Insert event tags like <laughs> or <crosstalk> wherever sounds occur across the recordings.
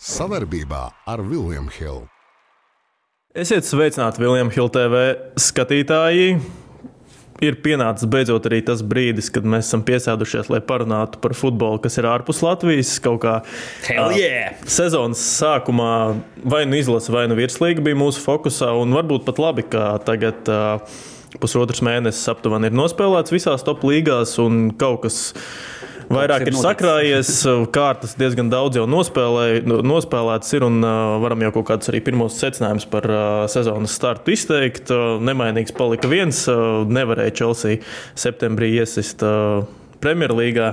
Savarbībā ar Vilniņu Hildu. Esiet sveicināti Vilniņu Hildu TV skatītāji! Ir pienācis beidzot arī tas brīdis, kad mēs esam piesēdušies, lai parunātu par futbolu, kas ir ārpus Latvijas. Kaut kā Hell yeah! sezonas sākumā vai nu izlase, vai nu virslīga bija mūsu fokusā. Un varbūt pat labi, ka tagad uh, pusotrs mēnesis aptuveni ir nospēlēts visās top līgās un kaut kas. Vairāk ir ir sakrājies, <laughs> kārtas diezgan daudz jau nospēlē, nospēlētas, ir un uh, varam jau kaut kādus arī pirmos secinājumus par uh, sezonas startu izteikt. Nemainīgs palika viens, nevarēja Chelsea septembrī iesist Premjerlīgā.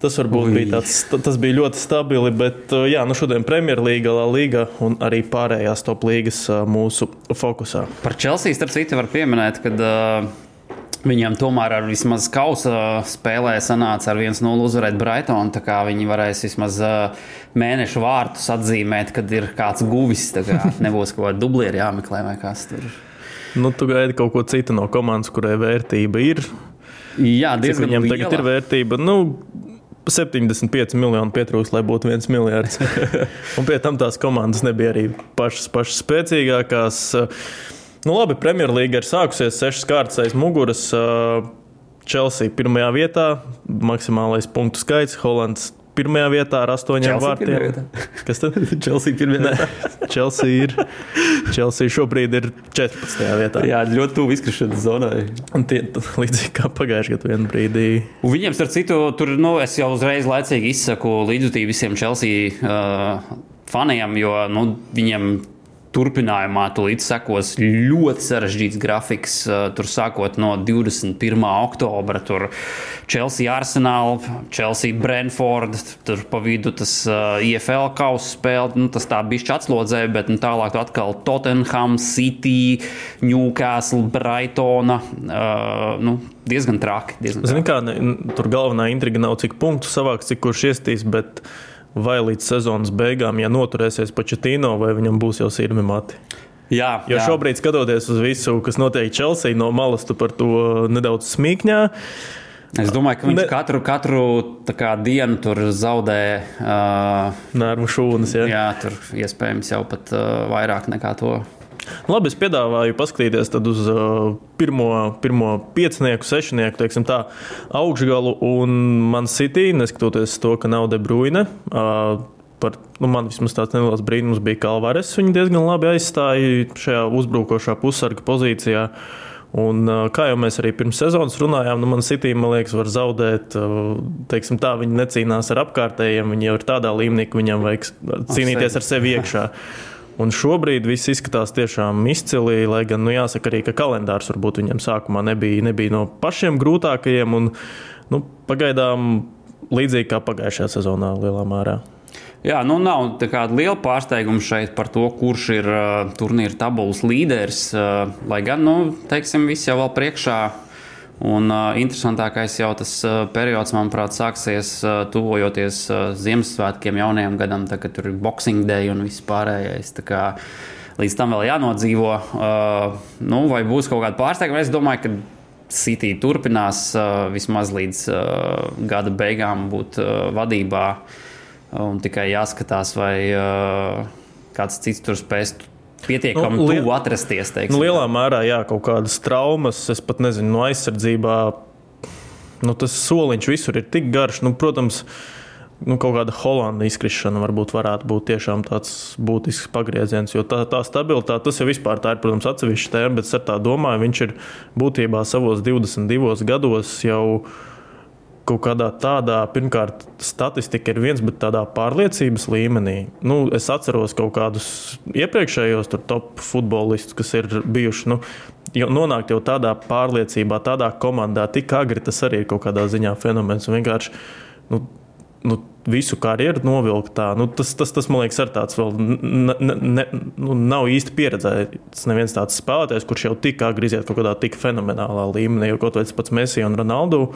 Tas varbūt Ui. bija tāds, ta- tas bija ļoti stabili, bet jā, nu šodien Premjerlīga, La Liga un arī pārējās top līgas mūsu fokusā. Par Chelsea starp citu var pieminēt, ka uh, viņiem tomēr ar vismaz kausa spēlē sanāca ar 1-0 uzvarēt Brightonu. Tā kā viņi varēs vismaz uh, mēnešu vārtus atzīmēt, kad ir kāds guvis. Kā <laughs> nebūs kaut kāda dublieri jāmeklē vai kas tur. Nu, tu gaidi kaut ko citu no komandas, kurai vērtība ir. Jā, Cik diezgan viņam liela. tagad ir vērtība? Nu, 75 miljoni pietrūks, lai būtu viens miljards. <laughs> un pie tam tās komandas nebija arī pašas, pašas spēcīgākās. Nu, labi, Premjerlīga ir sākusies sešas kārtas aiz muguras. Chelsea pirmajā vietā, maksimālais punktu skaits, Holands pirmajā vietā ar astoņiem Chelsea pirmajā vārtiem. <laughs> Kas tad? <laughs> Chelsea pirmie. <laughs> Chelsea ir. Chelsea šobrīd ir 14. vietā. Jā, ļoti tuvu izkrišanas zonai. Un tie līdzīgi kā pagājušajā gadā, vienā brīdī. Un viņiem, starp citu, tur nu, es jau uzreiz laicīgi izsaku līdzjūtību visiem Chelsea uh, faniem, jo nu, viņiem turpinājumā tulīt sekos ļoti sarežģīts grafiks. Uh, tur sākot no 21. oktobra, tur Chelsea Arsenal, Chelsea Brentford, tur pa vidu tas uh, IFL kausa spēle. Nu, tas tā bišķi atslodzē, bet nu, tālāk atkal Tottenham, City, Newcastle, Brightona. Uh, nu, diezgan traki. Diezgan Zini, traki. kā ne, tur galvenā intriga nav cik punktu savāks, cik kurš iestīs, bet vai līdz sezonas beigām, ja noturēsies Početino, vai viņam būs jau sirmi mati. Jā, Jo jā. šobrīd, skatoties uz visu, kas notiek Chelsea, no malas tu par to nedaudz smīkņā. Es domāju, ka viņš Ne- katru, katru kā, dienu tur zaudē. Uh, Nērmu šūnas. Ja? jā, tur iespējams jau pat uh, vairāk nekā to. Labi, es piedāvāju paskatīties uz uh, pirmo, pirmo piecinieku, sešnieku, teiksim tā, augšgalu un man City, neskatoties to, ka nav De Bruyne. Uh, Par, nu, man vismaz tāds neliels brīnums bija, ka Alvarez viņu diezgan labi aizstāja šajā uzbrukošā pusarga pozīcijā. Un, uh, kā jau mēs arī pirms sezonas runājām, nu, man City, man liekas, var zaudēt. uh, Teiksim, tā, viņi necīnās ar apkārtējiem. Viņi jau ir tādā līmenī, ka viņam vajag cīnīties ar sevi iekšā. <laughs> Un šobrīd viss izskatās tiešām izcili, lai gan, nu, jāsaka arī, ka kalendārs varbūt viņam sākumā nebija, nebija no pašiem grūtākajiem. Un, nu, pagaidām līdzīgi kā pagājušajā sezonā lielā mērā. Jā, nu nav tāda liela pārsteiguma šeit par to, kurš ir uh, turnīra tabulas līderis. Uh, lai gan, nu, teiksim, viss jau vēl priekšā. Un uh, interesantākais jau tas uh, periods, manuprāt, sāksies uh, tuvojoties uh, Ziemassvētkiem, jaunajam gadam, tā, kad tur ir Boxing Day un viss pārējais. Kā Līdz tam vēl jānodzīvo. Uh, nu, vai būs kaut kāda pārsteiguma? Es domāju, ka City turpinās uh, vismaz līdz uh, gada beigām būt uh, vadībā. Un tikai jāskatās, vai uh, kāds cits tur spēs pietiekami Nu, liel- tuvu atrasties. Teiksim. Nu, lielā mērā, jā, kaut kādas traumas, es pat nezinu, no aizsardzībā. Nu, tas soliņš visur ir tik garš. Nu, protams, nu, kaut kāda Holanda izkrišana varbūt varētu būt tiešām tāds būtisks pagrieziens. Jo tā, tā stabilitāte, tas jau vispār tā ir, protams, atsevišķa tēma, bet ar tā domāju, viņš ir būtībā savos 22 gados jau kaut kādā tādā, pirmkārt, statistika ir viens, bet tādā pārliecības līmenī. Nu, es atceros kaut kādus iepriekšējos top futbolistus, kas ir bijuši. Nu, jau nonākt jau tādā pārliecībā, tādā komandā, tik agri tas arī ir kaut kādā ziņā fenomens. Un vienkārši nu, nu, visu karjeru novilkt tā. Nu, tas, tas, tas, man liekas, ir tāds vēl ne, ne, nu, nav īsti pieredzējis. Neviens tāds spēlētājs, kurš jau tik agri iziet kaut kādā tik fenomenālā līmenī, jo kaut vai tas pats Messi un Ronaldu.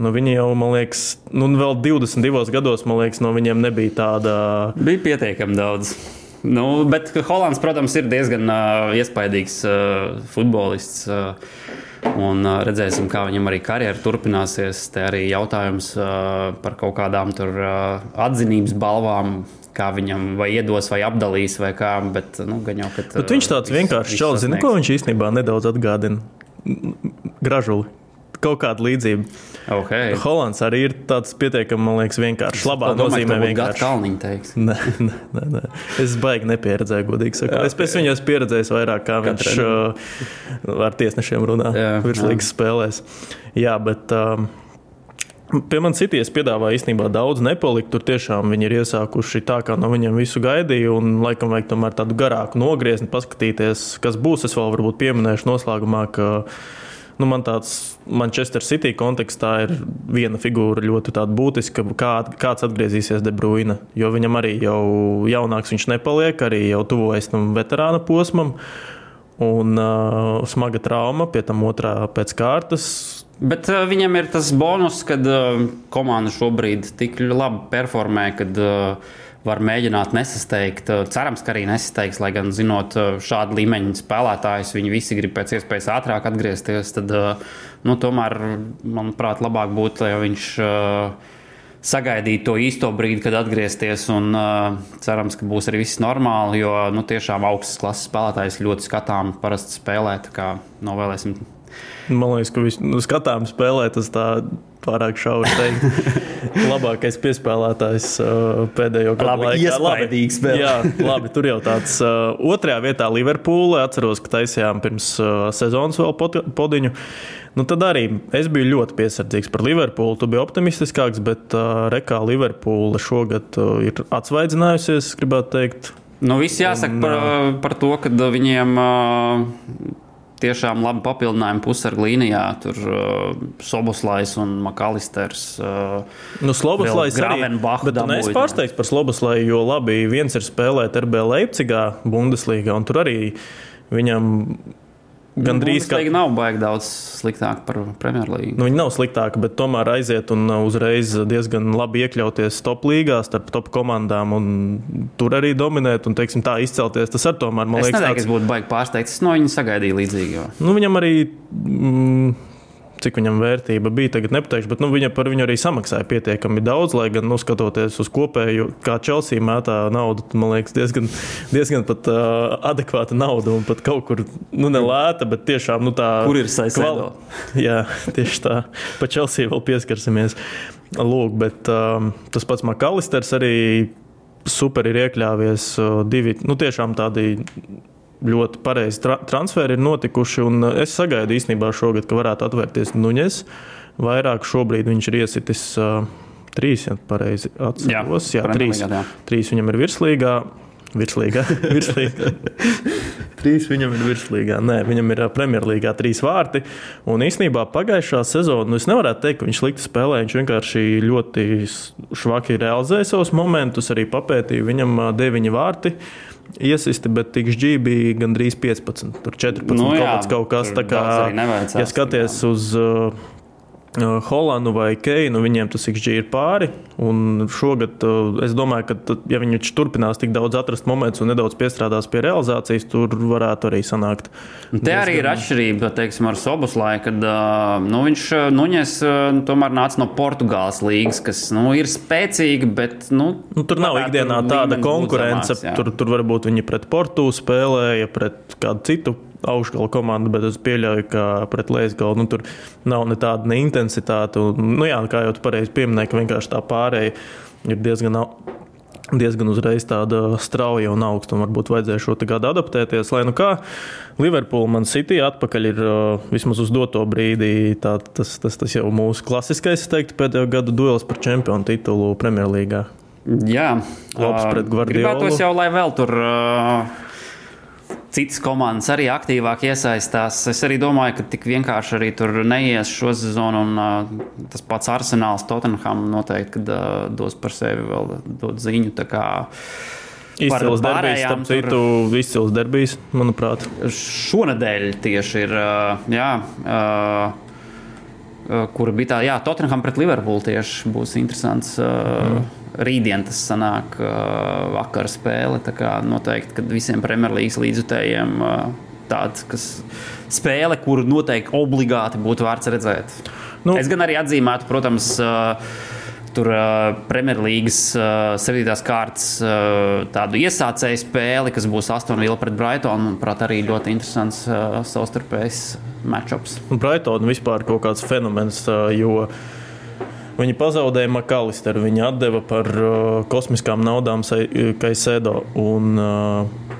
Nu, viņi jau, man liekas, nu, vēl 22 gados, man liekas, no viņiem nebija tāda. Bija pietiekami daudz. Nu, bet Hollands, protams, ir diezgan uh, iespaidīgs uh, futbolists. Uh, un uh, redzēsim, kā viņam arī karjera turpināsies. Te arī jautājums uh, par kaut kādām tur uh, atzinības balvām, kā viņam vai iedos, vai apdalīs, vai kā. Bet, nu, jau, kad, Bet viņš tāds vienkāršs čels, zina, ko viņš īstenībā nedaudz atgādina. Gražuli. Kaut kāda līdzība. Okay. Holands arī ir tāds pietiekami, man liekas, vienkāršs. Labā nozīmē vienkārši. Kalniņa teiks. Nē, nē, nē. Es baigi nepieredzēju, godīgi sakot. Es pēc viņa esmu pieredzējis vairāk, kā viņš uh, ar tiesnešiem runā virslīgas spēlēs. Jā, bet. Um, Pie manis cities piedāvā īstenībā daudz nepalikt. Tur tiešām viņi ir iesākuši tā, kā no viņiem visu gaidīja. Un, laikam, vajag tomēr tādu garāku nogriezni, paskatīties, kas būs. Es vēl varbūt pieminēšu noslēgumā, ka nu, man tāds Manchester City kontekstā ir viena figūra ļoti būtiska, kā, kāds atgriezīsies De Bruyne. Jo viņam arī jau jaunāks viņš nepaliek, arī jau tuvojas tam veterāna posmam. Un uh, smaga trauma, pie tam otrā pēc kārtas Bet uh, viņam ir tas bonus, ka uh, komanda šobrīd tik labi performē, ka uh, var mēģināt nesasteigt. Uh, cerams, ka arī nesasteigs, lai gan zinot uh, šādu līmeņu spēlētājus, viņi visi grib pēc iespējas ātrāk atgriezties. Tad, uh, nu, tomēr, manuprāt, labāk būtu, ja viņš. Uh, sagaidīt to īsto brīdi, kad atgriezties. Un, cerams, ka būs arī viss normāli, jo nu, tiešām augstas klases spēlētājs ļoti skatām parasti spēlēt. Kā novēlēsim Man liekas, ka viņš nu, skatām spēlē, tas tā pārāk šauri teikt. <laughs> Labākais piespēlētājs uh, pēdējo gadu labi, laikā. Labi, jā, labi, tur jau tāds. Uh, otrajā vietā Liverpoola. Atceros, ka taisījām pirms uh, sezonas vēl podiņu. Nu, tad arī es biju ļoti piesardzīgs par Liverpoolu. Tu biji optimistiskāks, bet uh, rekā Liverpoola šogad uh, ir atsvaidzinājusies, gribētu teikt. Nu, viss jāsaka Un, par, par to, ka viņiem. Uh, tiešām labi papildinājumi pusargu līnijā. Tur uh, Soboslais un Makalisters. Uh, nu, Sloboslais arī. Bet dabūja, es pārsteigts par Sloboslai, jo labi, viens ir spēlēt RB Leipzigā, Bundeslīgā, un tur arī viņam Gan drīz kā. Viņa nav baigta daudz sliktāka par Premjerlīgu. Nu, viņa nav sliktāka, bet tomēr aiziet un uzreiz diezgan labi iekļauties top līgā starp top komandām un tur arī dominēt un, teiksim, tā izcelties. Tas ar tomēr, man es liekas, neteiktu, tāds... būtu baigi pārsteigts. Es no viņa sagaidīju līdzīgi. Jo. Nu, viņam arī. Mm, cik viņam vērtība bija. Tagad nepateikšu, bet nu, viņa par viņu arī samaksāja pietiekami daudz. Lai gan, nu, skatoties uz kopēju, kā Chelsea mētā naudu, man liekas, diezgan, diezgan pat, uh, adekvāta nauda un pat kaut kur nu, nelēta, bet tiešām nu, tā. Kur ir saistība? Jā, tieši tā. Pa Chelsea vēl pieskarsimies. Lūk, bet um, tas pats Makalisters arī super ir iekļāvies. Divi nu, tiešām tādi ļoti pareizi tra transferi ir notikuši. Es sagaidu īstenībā šogad, ka varētu atvērties Nuņes. Vairāk šobrīd viņš ir iesitis uh, trīs, ja pareizi atceros. Jā, jā, trīs, jā. trīs viņam ir virslīgā. Virslīgā. <laughs> virslīgā. trīs viņam ir virslīgā. Nē, viņam ir Premjerlīgā trīs vārti. Un īsnībā pagājušā sezonā, nu, es nevaru teikt, ka viņš slikti spēlēja. Viņš vienkārši ļoti švaki realizēja savus momentus, arī papētīja. Viņam deviņi vārti. Uh, iesisti, bet TXG bija gandrīz 15. Tur 14 nu, jā, kaut kas tāds. Ja skaties uz Uh, Holandu vai Keinu, viņiem tas XG ir pāri. Un šogad es domāju, ka, ja viņi turpinās tik daudz atrast momentus un nedaudz piestrādās pie realizācijas, tur varētu arī sanākt. Te arī ir atšķirība teiksim, ar Soboslai, kad nu, viņš Nuņes tomēr nāca no Portugāles līnijas, kas nu, ir spēcīga, bet. Nu, nu, tur nav ikdienā tāda konkurence. Zamāks, tur, tur varbūt viņi pret Portu spēlēja, pret kādu citu augšgala komanda, bet es pieļauju, ka pret Leisgalu nu, tur nav ne tāda ne intensitāte. Un, nu, jā, kā jau tu pareizi pieminēji, ka vienkārši tā pārējai ir diezgan. Diezgan uzreiz tāda strauja un augsta, un varbūt vajadzēja šo gadu adaptēties. Lai nu kā Liverpool man City atpakaļ ir vismaz uz doto brīdi. Tā, tas, tas, tas jau mūsu klasiskais, teiktu, pēdējo gadu duels par čempionu titulu Premjerlīgā. Jā, Klops pret Guardiolu. Gribētos jau, lai vēl tur. Uh citas komandas arī aktīvāk iesaistās. Es arī domāju, ka tik vienkārši arī tur neies šo sezonu. Un, uh, tas pats Arsenāls, Tottenham noteikti kad, uh, dos par sevi vēl dot ziņu. Izcils derbijs, starp citu, izcils derbijs, manuprāt. Šonadēļ tieši ir. Uh, jā, uh, Kura bija tā, jā, Tottenham pret Liverpoolu tieši būs interesants. Uh, mm rītdien tas sanāk uh, vakar spēle. Tā kā noteikti, ka visiem Premjerlīgas līdzutējiem uh, tāds, kas spēle, kuru noteikti obligāti būtu vērts redzēt. Nu, es gan arī atzīmētu, protams, uh, tur uh, Premjerlīgas uh, 7. kārtas uh, tādu iesācēju spēli, kas būs Aston Villa pret Brightonu. Manuprāt, arī ļoti interesants uh, savstarpējs matčups. Brightona vispār kaut kāds fenomens, uh, jo viņi pazaudēja Makalisteru. Viņi atdeva par uh, kosmiskām naudām Kaisēdo. Un, uh,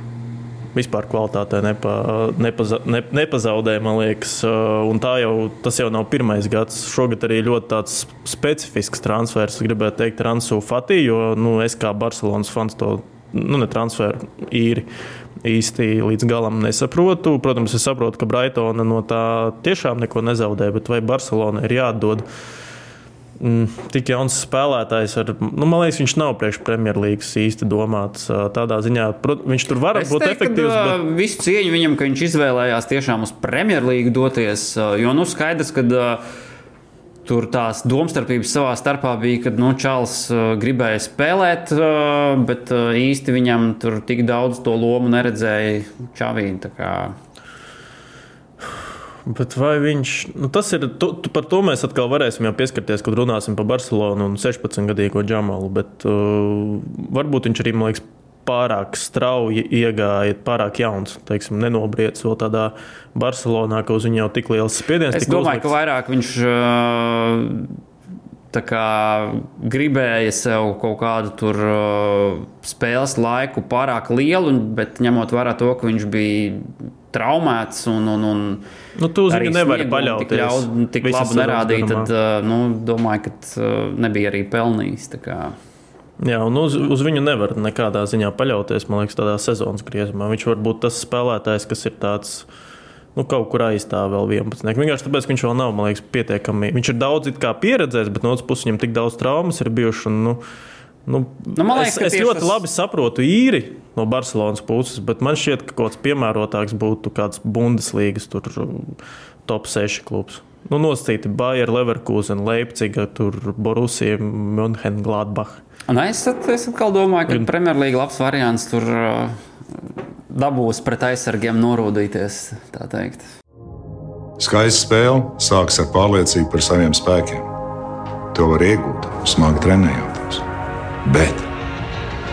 vispār kvalitātē nepa, nepaza, ne, nepazaudēja, man liekas. Un tā jau, tas jau nav pirmais gads. Šogad arī ļoti specifisks transfers, gribētu teikt, Ransu Fatī, jo nu, es kā Barcelonas fans to nu, ne transferu īri. Īsti līdz galam nesaprotu. Protams, es saprotu, ka Brightona no tā tiešām neko nezaudē, bet vai Barcelona ir jāatdod uh, tik jauns spēlētājs. Ar, nu, man liekas, viņš nav priekš Premjerlīgas īsti domāts. Tādā ziņā prot, viņš tur var es būt teiktu, efektīvs. Bet... Visu cieņu viņam, ka viņš izvēlējās tiešām uz Premjerlīgu doties. Jo nu skaidrs, ka. Tur tās domstarpības savā starpā bija, kad nu, Čāls gribēja spēlēt, bet īsti viņam tur tik daudz to lomu neredzēja Čavīna. Bet vai viņš, nu tas ir, tu, tu, par to mēs atkal varēsim pieskarties, kad runāsim par Barcelonu un 16-gadīgo Džamalu. Bet uh, varbūt viņš arī, man liekas, pārāk strauji iegāja, pārāk jauns, teiksim, nenobriedis vēl tādā Barcelonā, ka uz viņu jau tik liels spiediens. Es domāju, uzliks. ka vairāk viņš. Uh Tā kā gribēja sev kaut kādu tur uh, spēles laiku pārāk lielu, bet ņemot vērā to, ka viņš bija traumēts un, un, un nu, tu uz viņu nevari paļauties. Tik, ļaud, tik labi nerādīt, tad uh, nu, domāju, ka uh, nebija arī pelnījis. Jā, un uz, uz viņu nevar nekādā ziņā paļauties. Man liekas, tādā sezonas griezumā. Viņš var būt tas spēlētājs, kas ir tāds. Nu, kaut kur aizstāv vēl 11. Vienkārši tāpēc, ka viņš vēl nav liekas, pietiekami. Viņš ir daudz pieredzējis, bet no otras puses viņam tik daudz traumas ir bijušas. Nu, Nu, nu, liekas, es es ļoti tas... labi saprotu īri no Barcelonas puses, bet man šķiet, ka kaut kāds piemērotāks būtu kāds Bundeslīgas tur, top 6 klubs. Nu, nosacīti Bayer, Leverkusen, Leipziga, Borusija, München, Gladbach. Un es, es atkal domāju, ka. Premjerlīga labs variants tur uh, dabūs pret aizsargiem norūdīties. Skaista spēle sākas ar pārliecību par saviem spēkiem. To var iegūt, smagi trenējoties. Bet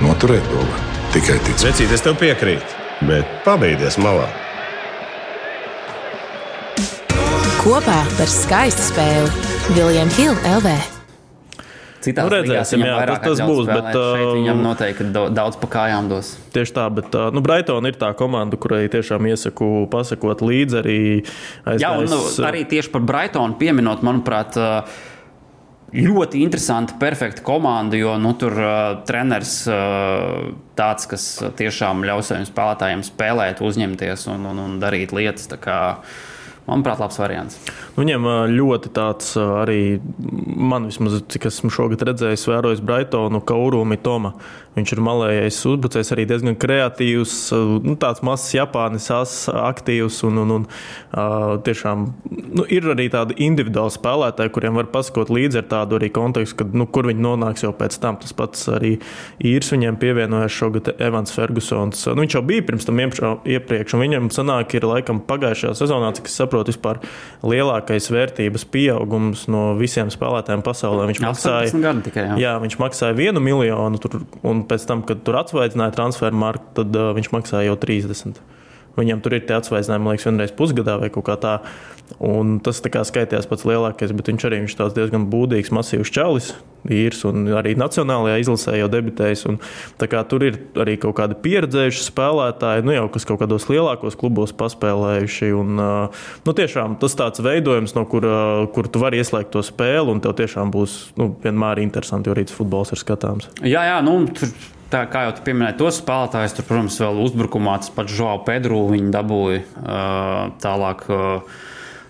noturēt to var tikai ticēt. Vecīt, es tev piekrītu, bet pabeigties malā. Kopā par skaistu spēli Viljams Hilde LV. Citās nu, redzēsim, jā, tas, tas būs. Spēlēt. Bet, uh, viņam noteikti daudz pa kājām dos. Tieši tā, bet uh, nu, Brighton ir tā komanda, kurai tiešām iesaku pasakot līdzi arī. Aizdājas, jā, un nu, arī tieši par Brightonu pieminot, manuprāt. Uh, ļoti interesanta, perfekta komanda, jo nu, tur uh, treneris uh, tāds, kas tiešām ļaus saviem spēlētājiem spēlēt, uzņemties un, un, un darīt lietas. Manuprāt, labs variants. Nu, viņam ļoti tāds arī, man vismaz, cik esmu šogad redzējis, vērojis Brightonu, Kauru Mitoma. Viņš ir malējais uzbrucējs, arī diezgan kreatīvs, nu, tāds mazs Japānis, aktīvs un, un, un uh, tiešām nu, ir arī tādi individuāli spēlētāji, kuriem var pasakot līdzi ar tādu arī kontekstu, kad, nu, kur viņi nonāks jau pēc tam. Tas pats arī īrs viņiem pievienojas šogad Evans Fergusons. Nu, viņš jau bija pirms tam iepriekš, un viņam sanāk ir laikam pagājušajā sezonā, cik es saprotu, vispār lielākais vērtības pieaugums no visiem spēlētājiem pasaulē. Viņš maksāja, tikai, jā. Jā, viņš maksāja vienu miljonu tur, un pēc tam, kad tur atsvaidzināja transferu marku, tad uh, viņš maksāja jau 30. Viņam tur ir tie atsvaicinājumi, man liekas, vienreiz pusgadā vai kaut kā tā. Un tas tā kā skaitījās pats lielākais, bet viņš arī viņš diezgan būdīgs, masīvs čalis, īrs un arī nacionālajā izlasē jau debitējis. Un, tur ir arī kaut kādi pieredzējuši spēlētāji, nu jau kas kaut kādos lielākos klubos paspēlējuši. Un, nu, tiešām tas tāds veidojums, no kura kur tu vari ieslēgt to spēli, un tev tiešām būs nu, vienmēr interesanti, jo rīts futbols ir skatāms. Jā, jā, nu, tur Tā kā jau pieminēji tos spēlētājus, tur, protams, vēl uzbrukumā tas pats Žoau Pedro viņa dabūja uh, tālāk. Uh,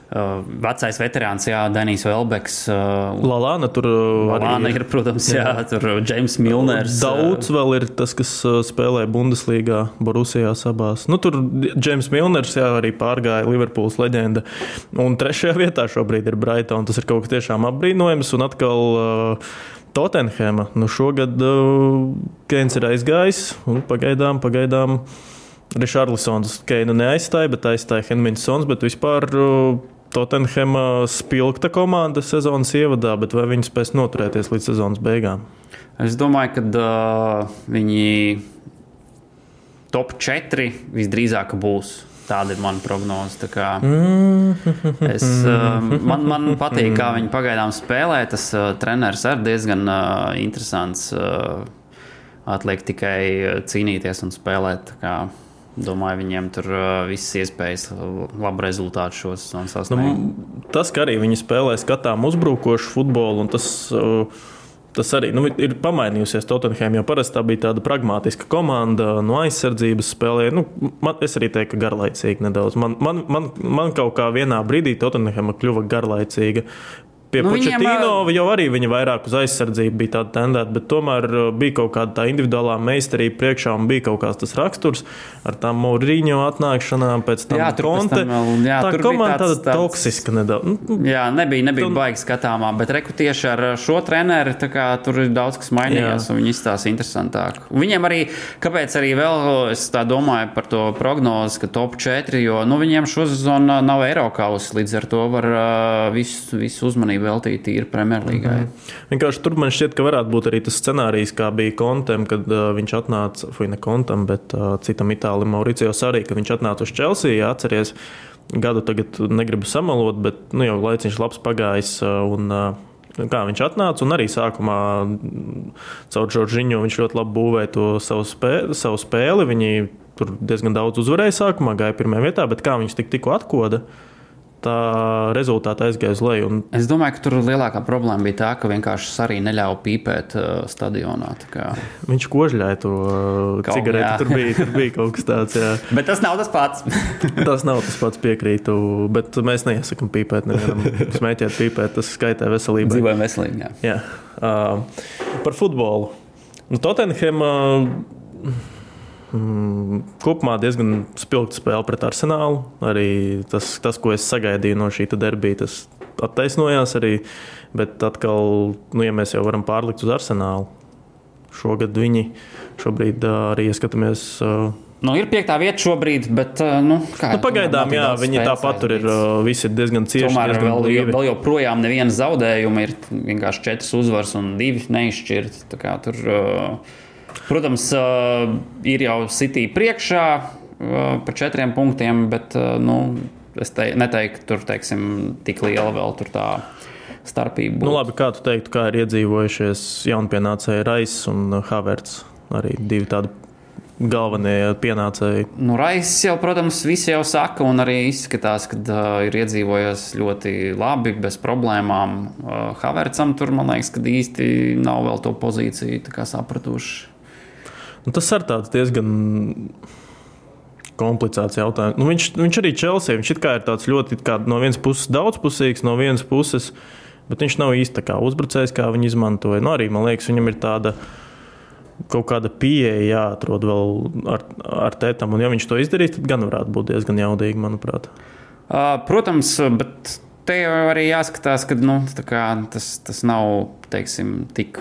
Uh, vecais veterāns, Jā, Danijs Velbeks. Uh, Lalāna tur Lalāna ir, protams, jā, jā tur James Milners. Daudz vēl ir tas, kas spēlē Bundeslīgā, Borusijā abās. Nu, tur James Milners jā, arī pārgāja Liverpools leģenda. Un trešajā vietā šobrīd ir Brighton. Tas ir kaut kas tiešām apbrīnojams. Un atkal uh, Tottenhema. Nu, šogad uh, Keins ir aizgājis un pagaidām, pagaidām Rišarlisons Keinu neaizstāja, bet aizstāja Henminsons. Bet vispār uh, Tottenhama spilgta komanda sezonas ievadā, bet vai viņi spēs noturēties līdz sezonas beigām? Es domāju, ka uh, viņi top 4 visdrīzāk būs. Tāda ir mana prognoze. Kā Es, uh, man, man patīk, kā viņi pagaidām spēlē. Tas uh, treneris ir diezgan uh, interesants. Uh, atliek tikai cīnīties un spēlēt. Domāju, viņiem tur uh, visas iespējas labu rezultātu šos sasniegt. Nu, tas, ka arī viņi spēlē skatām uzbrukošu futbolu, un tas, uh, tas arī nu, ir pamainījusies Tottenham, jo parasti tā bija tāda pragmatiska komanda, no aizsardzības spēlē. Nu, man, es arī teiktu, ka garlaicīgi nedaudz. Man, man, man, man kaut kā vienā brīdī Tottenham kļuva garlaicīga. Pie Nu, nu, viņiem, Početīno jau arī viņa vairāk uz aizsardzību bija tāda tendēta, bet tomēr bija kaut kāda tā individuālā meistarība priekšā un bija kaut kāds tas raksturs ar tām Mauriņo atnākšanām, pēc tam Jā, tam vēl- jā, tā komanda tāds- tāda tāds- toksiska nedaudz. Nu, Jā, nebija, nebija Tu- baigi skatāmā, bet reku tieši ar šo treneru tā kā, tur ir daudz kas mainījies, Jā. un viņi izstāsta interesantāk. Un Viņiem arī, kāpēc arī vēl es tā domāju par to prognozi, ka top 4, jo nu, viņiem šosezon nav Eiropas, līdz ar to var uh, visu, visu uzmanību veltīt ir Premjerlīgai. Mm -hmm. Vienkārši tur man šķiet, ka varētu būt arī tas scenārijs, kā bija Kontem, kad uh, viņš atnāca, vai ne Kontam, bet uh, citam itālim Mauricijos arī, kad viņš atnāca uz Chelsea. Jā, atceries, gadu tagad negribu samalot, bet nu, jau laiciņš labs pagājis. Uh, un, uh, Kā viņš atnāca, un arī sākumā caur Džordžiņu viņš ļoti labi būvēja to savu, spē, savu spēli. Viņi tur diezgan daudz uzvarēja sākumā, gāja pirmajā vietā, bet kā viņš tik, tikko atkoda, tā rezultātā aizgāja uz leju. Un Es domāju, ka tur lielākā problēma bija tā, ka vienkārši arī neļāva pīpēt uh, stadionā. kā. Viņš kožļāja to uh, cigareti. Tur bija, tur bija kaut kas tāds. Jā. <laughs> Bet tas nav tas pats. <laughs> Tas nav tas pats piekrītu, bet mēs neiesakām pīpēt. Nevienam smēķēt, pīpēt. Tas skaitē veselībai. Dzīvojam veselīgi. jā. Jā. Uh, par futbolu. Nu, Tottenham uh, kopumā diezgan spilgta spēle pret Arsenālu. Arī tas, tas, ko es sagaidīju no šī derbija, tas attaisnojās arī. Bet atkal, nu, ja mēs jau varam pārlikt uz Arsenālu, šogad viņi šobrīd arī ieskatāmies. Nu, ir piekta vieta šobrīd, bet nu, kā, Nu, pagaidām, jā, viņi tāpat tur ir. Visi ir diezgan cieši. Tomēr diezgan vēl, blīvi. vēl joprojām neviena zaudējuma ir vienkārši četras uzvaras un divi neizšķirti. Tur, uh, protams, ir jau City priekšā par četriem punktiem, bet nu, es te, neteiktu, tur teiksim, tik liela vēl tur tā starpība. Nu, labi, kā tu teiktu, kā ir iedzīvojušies jaunpienācēji Rais un Haverts? Arī divi tādi galvenie pienācēji. Nu, Raisa jau, protams, visi jau saka, un arī izskatās, ka uh, ir iedzīvojies ļoti labi, bez problēmām. Uh, Havertzam tur, man liekas, ka īsti nav vēl to pozīciju sapratuši. Nu, tas ir diezgan komplicēts jautājums. Nu, viņš, viņš arī Chelsea, viņš ir tāds ļoti kā no vienas puses daudzpusīgs, no vienas puses, bet viņš nav īsti kā uzbrucējs, kā viņi izmantoja. Nu, arī man liekas, viņam ir tāda. Kaut kāda pieeja jāatrod vēl ar, ar tētam, un ja viņš to izdarīs, tad gan varētu būt diezgan jaudīgi, manuprāt. Uh, protams, bet te jau arī jāskatās, ka nu, kā tas, tas nav teiksim, tik,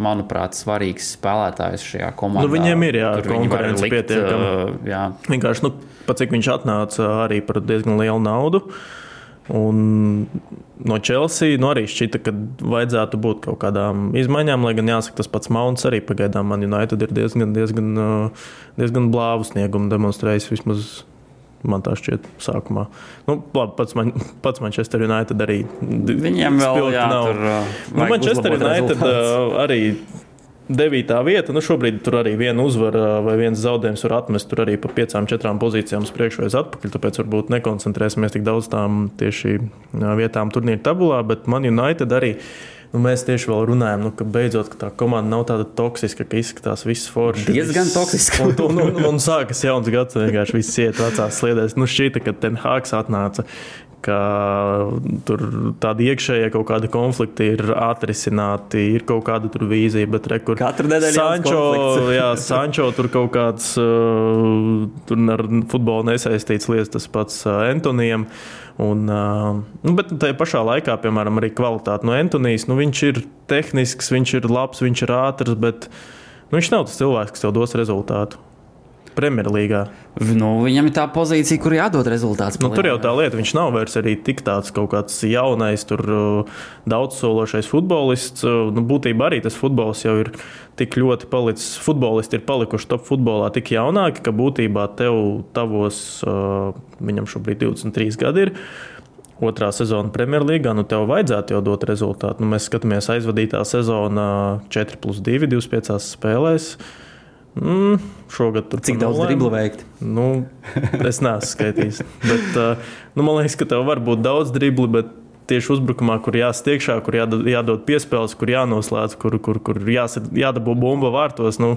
manuprāt, svarīgs spēlētājs šajā komandā. Nu, viņiem ir, jā, viņi konkurence likt, pietiekama. uh, jā. Vienkārši, nu, pat cik viņš atnāca arī par diezgan lielu naudu. Un no Chelsea nu arī šķita, ka vajadzētu būt kaut kādām izmaiņām, lai gan jāsaka, tas pats Mounts arī pagaidām man United ir diezgan, diezgan, diezgan blāvu sniegumu demonstrējis. Vismaz man tā šķiet, sākumā. Nu, labi, pats, man, pats Manchester United arī. Viņiem vēl jā, nav. tur, uh, Nu, Manchester United uh, arī devītā vieta. Nu, šobrīd tur arī viena uzvara vai viens zaudējums var atmest. Tur arī pa piecām, četrām pozīcijām uz priekšu vai atpakaļ. Tāpēc varbūt nekoncentrēsimies tik daudz tām tieši uh, vietām turnīra tabulā. Bet man United arī. Nu, mēs tieši vēl runājam, nu, ka beidzot ka tā komanda nav tāda toksiska, ka izskatās viss forši. Diezgan toksiska. Un, un, un, un sākas jauns gads, vienkārši viss iet vecās sliedēs. Nu, šķita, ka Ten Hāgs atnāca, ka tur tādi iekšējie kaut kādi konflikti ir atrisināti, ir kaut kāda tur vīzija, bet re, kur Katru nedēļu Sančo, jā, Sančo tur kaut kāds uh, tur ar futbolu nesaistīts lietas, tas pats uh, Antonijam. Un, nu, bet tajā pašā laikā, piemēram, arī kvalitāte no Antonijas. Nu, viņš ir tehnisks, viņš ir labs, viņš ir ātrs, bet nu, viņš nav tas cilvēks, kas tev dos rezultātu. Premjerlīgā. Nu, viņam ir tā pozīcija, kur jādod rezultāts. Nu, tur jau tā lieta, viņš nav vairs arī tik tāds kaut kāds jaunais, tur uh, daudzsološais futbolists. Uh, nu, būtībā arī tas futbols jau ir tik ļoti palicis, futbolisti ir palikuši top futbolā tik jaunāki, ka būtībā tev tavos, uh, viņam šobrīd 23 gadi ir. Otrā sezona Premjerlīgā, nu tev vajadzētu jau dot rezultātu. Nu, mēs skatāmies aizvadītā sezonā 4 plus 2, 25 spēlēs. Mm, šogad tur Cik daudz driblu veikt? Nu, es neesmu skaitījis. bet, uh, nu, man liekas, ka tev var būt daudz driblu, bet tieši uzbrukumā, kur jāstiekšā, kur jādod, jādod piespēles, kur jānoslēdz, kur, kur, kur jāsad, jādabū bumba vārtos. Nu,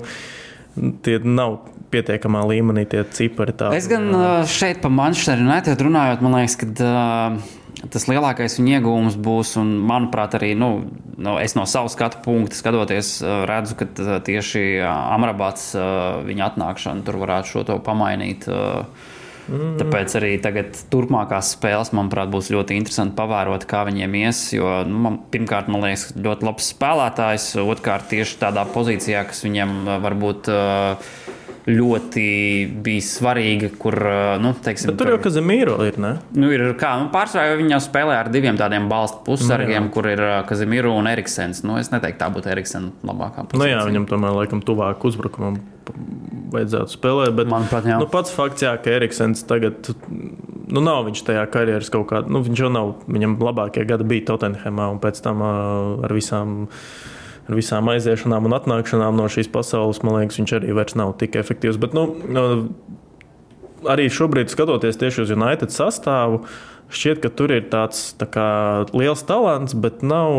Tie nav pietiekamā līmenī, tie cipari. Tā, es gan uh, šeit par Manchester United runājot, man liekas, ka uh, tas lielākais viņa iegūms būs, un manuprāt, arī nu, nu, es no savas skatu punkta skatoties, redzu, ka tieši Amrabāts viņa atnākšana tur varētu šo to pamainīt. Mm. Tāpēc arī tagad, turpmākās spēles, manuprāt, būs ļoti interesanti pavērot, kā viņiem ies. Jo, nu, man, pirmkārt, man liekas, ļoti labs spēlētājs. Otrkārt, tieši tādā pozīcijā, kas viņam varbūt uh, ļoti bija svarīga. Kur, nu, teiksim, Bet tur jau Kazemīro ir. Ne? Nu, ir kā, nu, pārsvarā viņi jau spēlē ar diviem tādiem balstu pussargiem, nu, kur ir Kazemīro un Eriksens. Nu, es neteiktu, tā būtu Eriksena labākā pusē. Nu, jā, viņam tomēr laikam tuvāk uzbrukumam vajadzētu spēlēt. Bet, Manuprāt, jā. Nu, pats fakts, jā, ka Eriksens tagad. Nu, nav viņš tajā karjeras kaut kādā, nu, viņš jau nav, viņam labākie gadi bija Tottenhamā un pēc tam uh, ar visām uh, ar visām aiziešanām un atnākšanām no šīs pasaules, man liekas, viņš arī vairs nav tik efektīvs. Bet, nu, arī šobrīd, skatoties tieši uz United sastāvu, šķiet, ka tur ir tāds tā kā, liels talants, bet nav,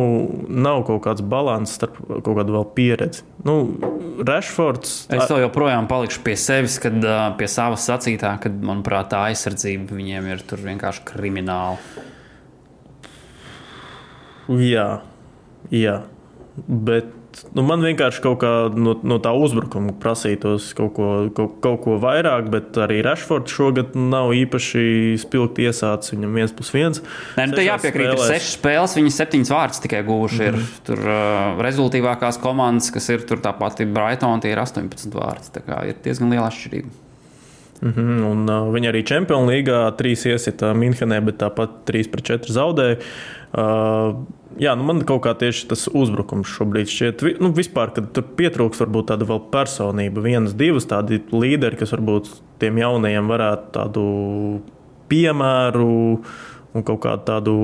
nav kaut kāds līdzsvars starp kaut kādu vēl pieredzi. Nu, Rashfords. Es vēl joprojām palikšu pie sevis, kad pie savas sacītā, kad, manuprāt, tā aizsardzība viņiem ir vienkārši krimināla. Jā, jā. Bet nu, man vienkārši kaut kā no, no tā uzbrukuma prasītos kaut ko, kaut, kaut ko vairāk, bet arī Rashfords šogad nav īpaši spilgti iesācis. Viņam viens plus viens. Nē, nu, tā jāpiekrīt, ka sešas spēles, viņi septiņas vārdus tikai guvuši. Mm -hmm. Ir mhm. tur uh, rezultātīvākās komandas, kas ir tur tā pati Brighton, tie ir 18 vārdi. Tā kā ir diezgan liela atšķirība. Mm -hmm, un, uh, viņi arī Champions League trīs iesita Minhenē, bet tāpat 3 pret 4 zaudēja. Uh, jā, nu man kaut kā tieši tas uzbrukums šobrīd šķiet, nu, vispār, kad tur pietrūks varbūt tāda vēl personība, vienas, divas tādi līderi, kas varbūt tiem jaunajiem varētu tādu piemēru un kaut kādu tādu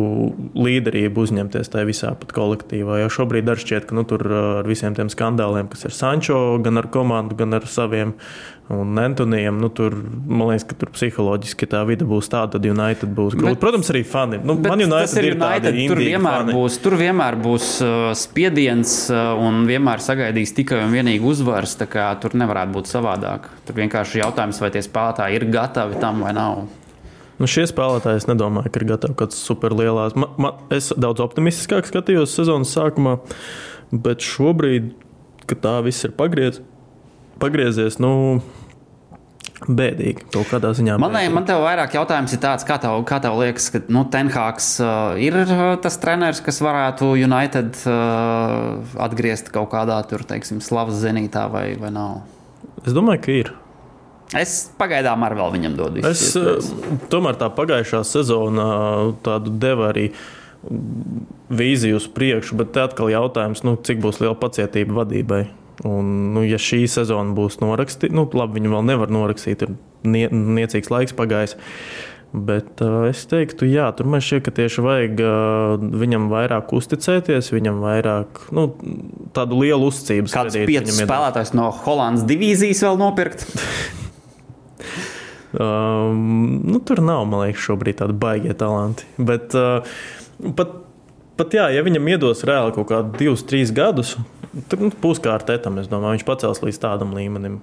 līderību uzņemties tajā visā pat kolektīvā. Jo šobrīd arī šķiet, ka nu, tur ar visiem tiem skandāliem, kas ir Sančo, gan ar komandu, gan ar saviem un Antonijam, nu, tur man liekas, ka tur psiholoģiski tā vide būs tāda, tad United būs grūti. Bet, Protams, arī fani. Nu, man United ir, ir United, tur vienmēr, fani. būs, tur vienmēr būs uh, spiediens uh, un vienmēr sagaidīs tikai un vienīgi uzvaras. Tur nevarētu būt savādāk. Tur vienkārši jautājums, vai tie spēlētāji ir gatavi tam vai nav. Nu, šie spēlētāji, es nedomāju, ka ir gatavi kaut kāds superlielās. Man, man, es daudz optimistiskāk skatījos sezonas sākumā, bet šobrīd, kad tā viss ir pagriez, pagriezies, nu, Bēdīgi. Kaut kādā ziņā. Man, bēdīgi. man te vairāk jautājums ir tāds, kā tev, kā tev liekas, ka nu, Tenhāks uh, ir uh, tas treneris, kas varētu United uh, atgriezt kaut kādā tur, teiksim, slavas zenītā vai, vai nav? Es domāju, ka ir. Es pagaidām ar vēl viņam dodu es, iespējas. Tomēr tā pagājušā sezona tādu deva arī vīziju uz priekšu, bet te atkal jautājums, nu, cik būs liela pacietība vadībai. Un, nu, ja šī sezona būs norakstīta, nu, labi, viņu vēl nevar norakstīt, ir nie, niecīgs laiks pagājis. Bet uh, es teiktu, jā, tur man šķiet, ka tieši vajag uh, viņam vairāk uzticēties, viņam vairāk nu, tādu lielu uzticību. Kāds piecus spēlētājs no Holandas divīzijas vēl nopirkt? <laughs> Um, nu, tur nav, man liekas, šobrīd tādi baigie talanti. Bet uh, pat, pat jā, ja viņam iedos reāli kaut kādus divus, trīs gadus, tad nu, būs kā ar tetam. Es domāju, viņš pacels līdz tādam līmenim.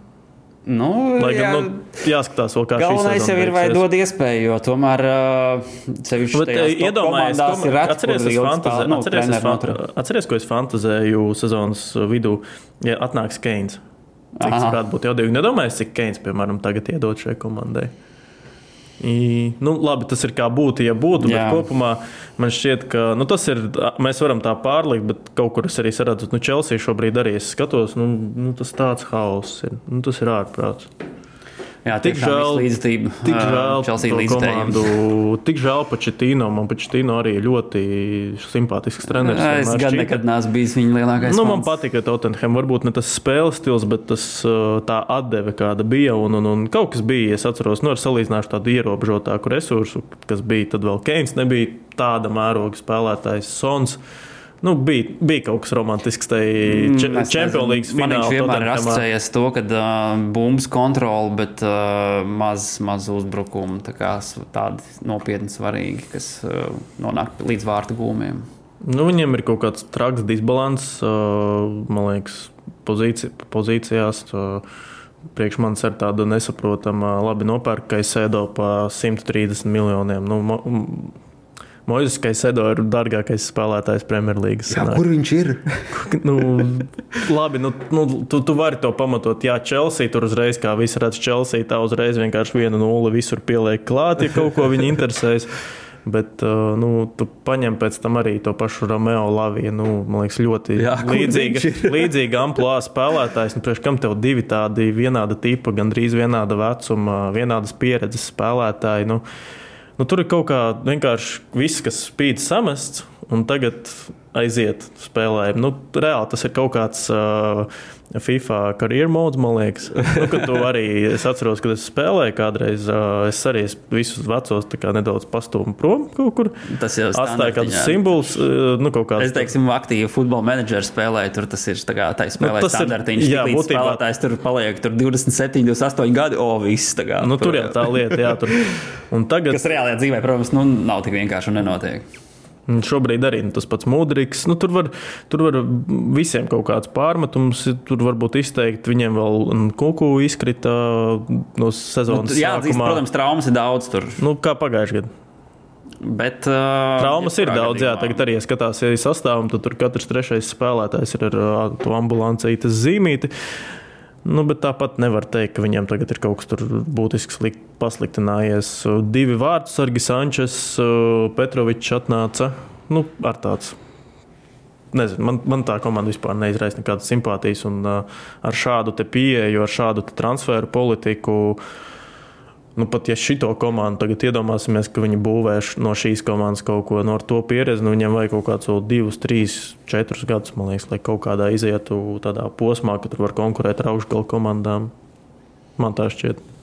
Nu, Lai gan jā, nu, jāskatās, vēl kā Galvenais jau ir, vai dod iespēju, jo tomēr uh, sevišķi iedomājies, ir atceries, fantazē, nu, atceries, fan, atceries, ko es fantazēju sezonas vidū, ja atnāks Keins. Cik tas varētu būt jaudīgi? Nedomājies, cik Keins, piemēram, tagad iedod šai komandai. I, nu, labi, tas ir kā būtu, ja būtu. Jā. Bet kopumā man šķiet, ka nu, tas ir. Mēs varam tā pārlikt, bet kaut kur es arī redzu, nu, Chelsea šobrīd arī skatos. Nu, nu, tas tāds hauss ir. Nu, tas ir ārprāts. Jā, Tik žēl, līdzjūtība. tik žēl Chelsea komandu, tik žēl Pačetino. Man Pačetino arī ļoti simpātisks treneris. Es gan šķita. nekad neesmu bijis viņa lielākais. Nu, man fans. patika Tottenham. Varbūt ne tas spēles stils, bet tas, uh, tā atdeve, kāda bija. Un, un, un kaut kas bija, es atceros, nu, ar salīdzināšu tādu ierobežotāku resursu, kas bija. Tad vēl Keins nebija tāda mēroga spēlētājs, Sons. Nu, bija, bija kaut kas romantisks tajā Mm, Champions. League finālā. viņš vienmēr ir asociējies to, ka uh, bumbas kontrole, bet uh, maz, maz uzbrukumu. Tā kā tādi nopietni svarīgi, kas uh, nonāk līdz vārtu gūmiem. Nu, viņiem ir kaut kāds traks disbalans, uh, man liekas, pozīci, pozīcijās. Uh, Priekš manis ir tāda nesaprotama, labi nopērka, ka es sēdu pa 130 miljoniem. Nu, Moizes Kaisedo ir dārgākais spēlētājs Premjerlīgas. Kur viņš ir? <laughs> nu, labi, nu, nu, tu, tu vari to pamatot. Jā, Chelsea tur uzreiz, kā visi redz, Chelsea tā uzreiz vienkārši viena nulle visur pieliek klāt, ja kaut ko viņi <laughs> interesēs. Bet uh, nu, tu paņem pēc tam arī to pašu Romeo Laviju. Nu, man liekas, ļoti Jā, līdzīga, <laughs> līdzīga amplitūda spēlētājs. Nu, priekš kam tev divi tādi vienāda tipa, gandrīz vienāda vecuma, vienādas pieredzes spēlētāji? Nu, nu, tur ir kaut kā vienkārši viss, kas spīd samests, un tagad aiziet spēlējumi. Nu, reāli tas ir kaut kāds uh, FIFA karjeras mods, man liekas. Nu, kad tu arī es atceros, kad es spēlēju kādreiz, uh, es arī es visus vecos nedaudz pastūmu prom kaut kur. Tas jau Atstāja kādus simbolus, uh, nu, kāds. Es teiktu, aktīvi futbola menedžers spēlēja. Tur tas ir tā kā tā spēlē Nu, ir- standartiņš. jā, būtībā- spēlētājs tur paliek tur 27, 28 gadi. O, viss tā kā. Nu, tur jau tā lieta, jā, tur. <laughs> Un tagad, Kas reālajā dzīvē, protams, nu, nav tik vienkārši un nenotiek. Un Šobrīd arī nu, tas pats mūdrīgs. Nu, tur, var, tur var visiem kaut kāds pārmetums, tur varbūt izteikt. Viņiem vēl kuku izkrita no Nu, sezonas jā, atzīst, protams, traumas ir daudz tur. Nu, kā pagājušajā gadā. Bet, uh, Traumas ir daudz, jā. gadījumā- Tagad arī skatās, ja ir sastāvā, tad tur katrs trešais spēlētājs ir ar ā, to ambulancītas zīmīti. Nu, tāpat nevar teikt, ka viņam tagad ir kaut kas slikt, pasliktinājies. Divi vārdu sargi, Sančes, Petrovičs atnāca. Nu, ar tāds. Nezinu, man, man tā komanda vispār neizraisa nekādas simpātijas. Un, uh, ar šādu pieeju, ar šādu transferu politiku, nu, pat ja šito komandu tagad iedomāsimies, ka viņi būvēs no šīs komandas kaut ko no ar to pieredzi, nu, viņiem vajag kaut kādus vēl divus, trīs, četrus gadus, man liekas, lai kaut kādā izietu tādā posmā, ka tur var konkurēt ar augšgalu komandām. Man tā šķiet.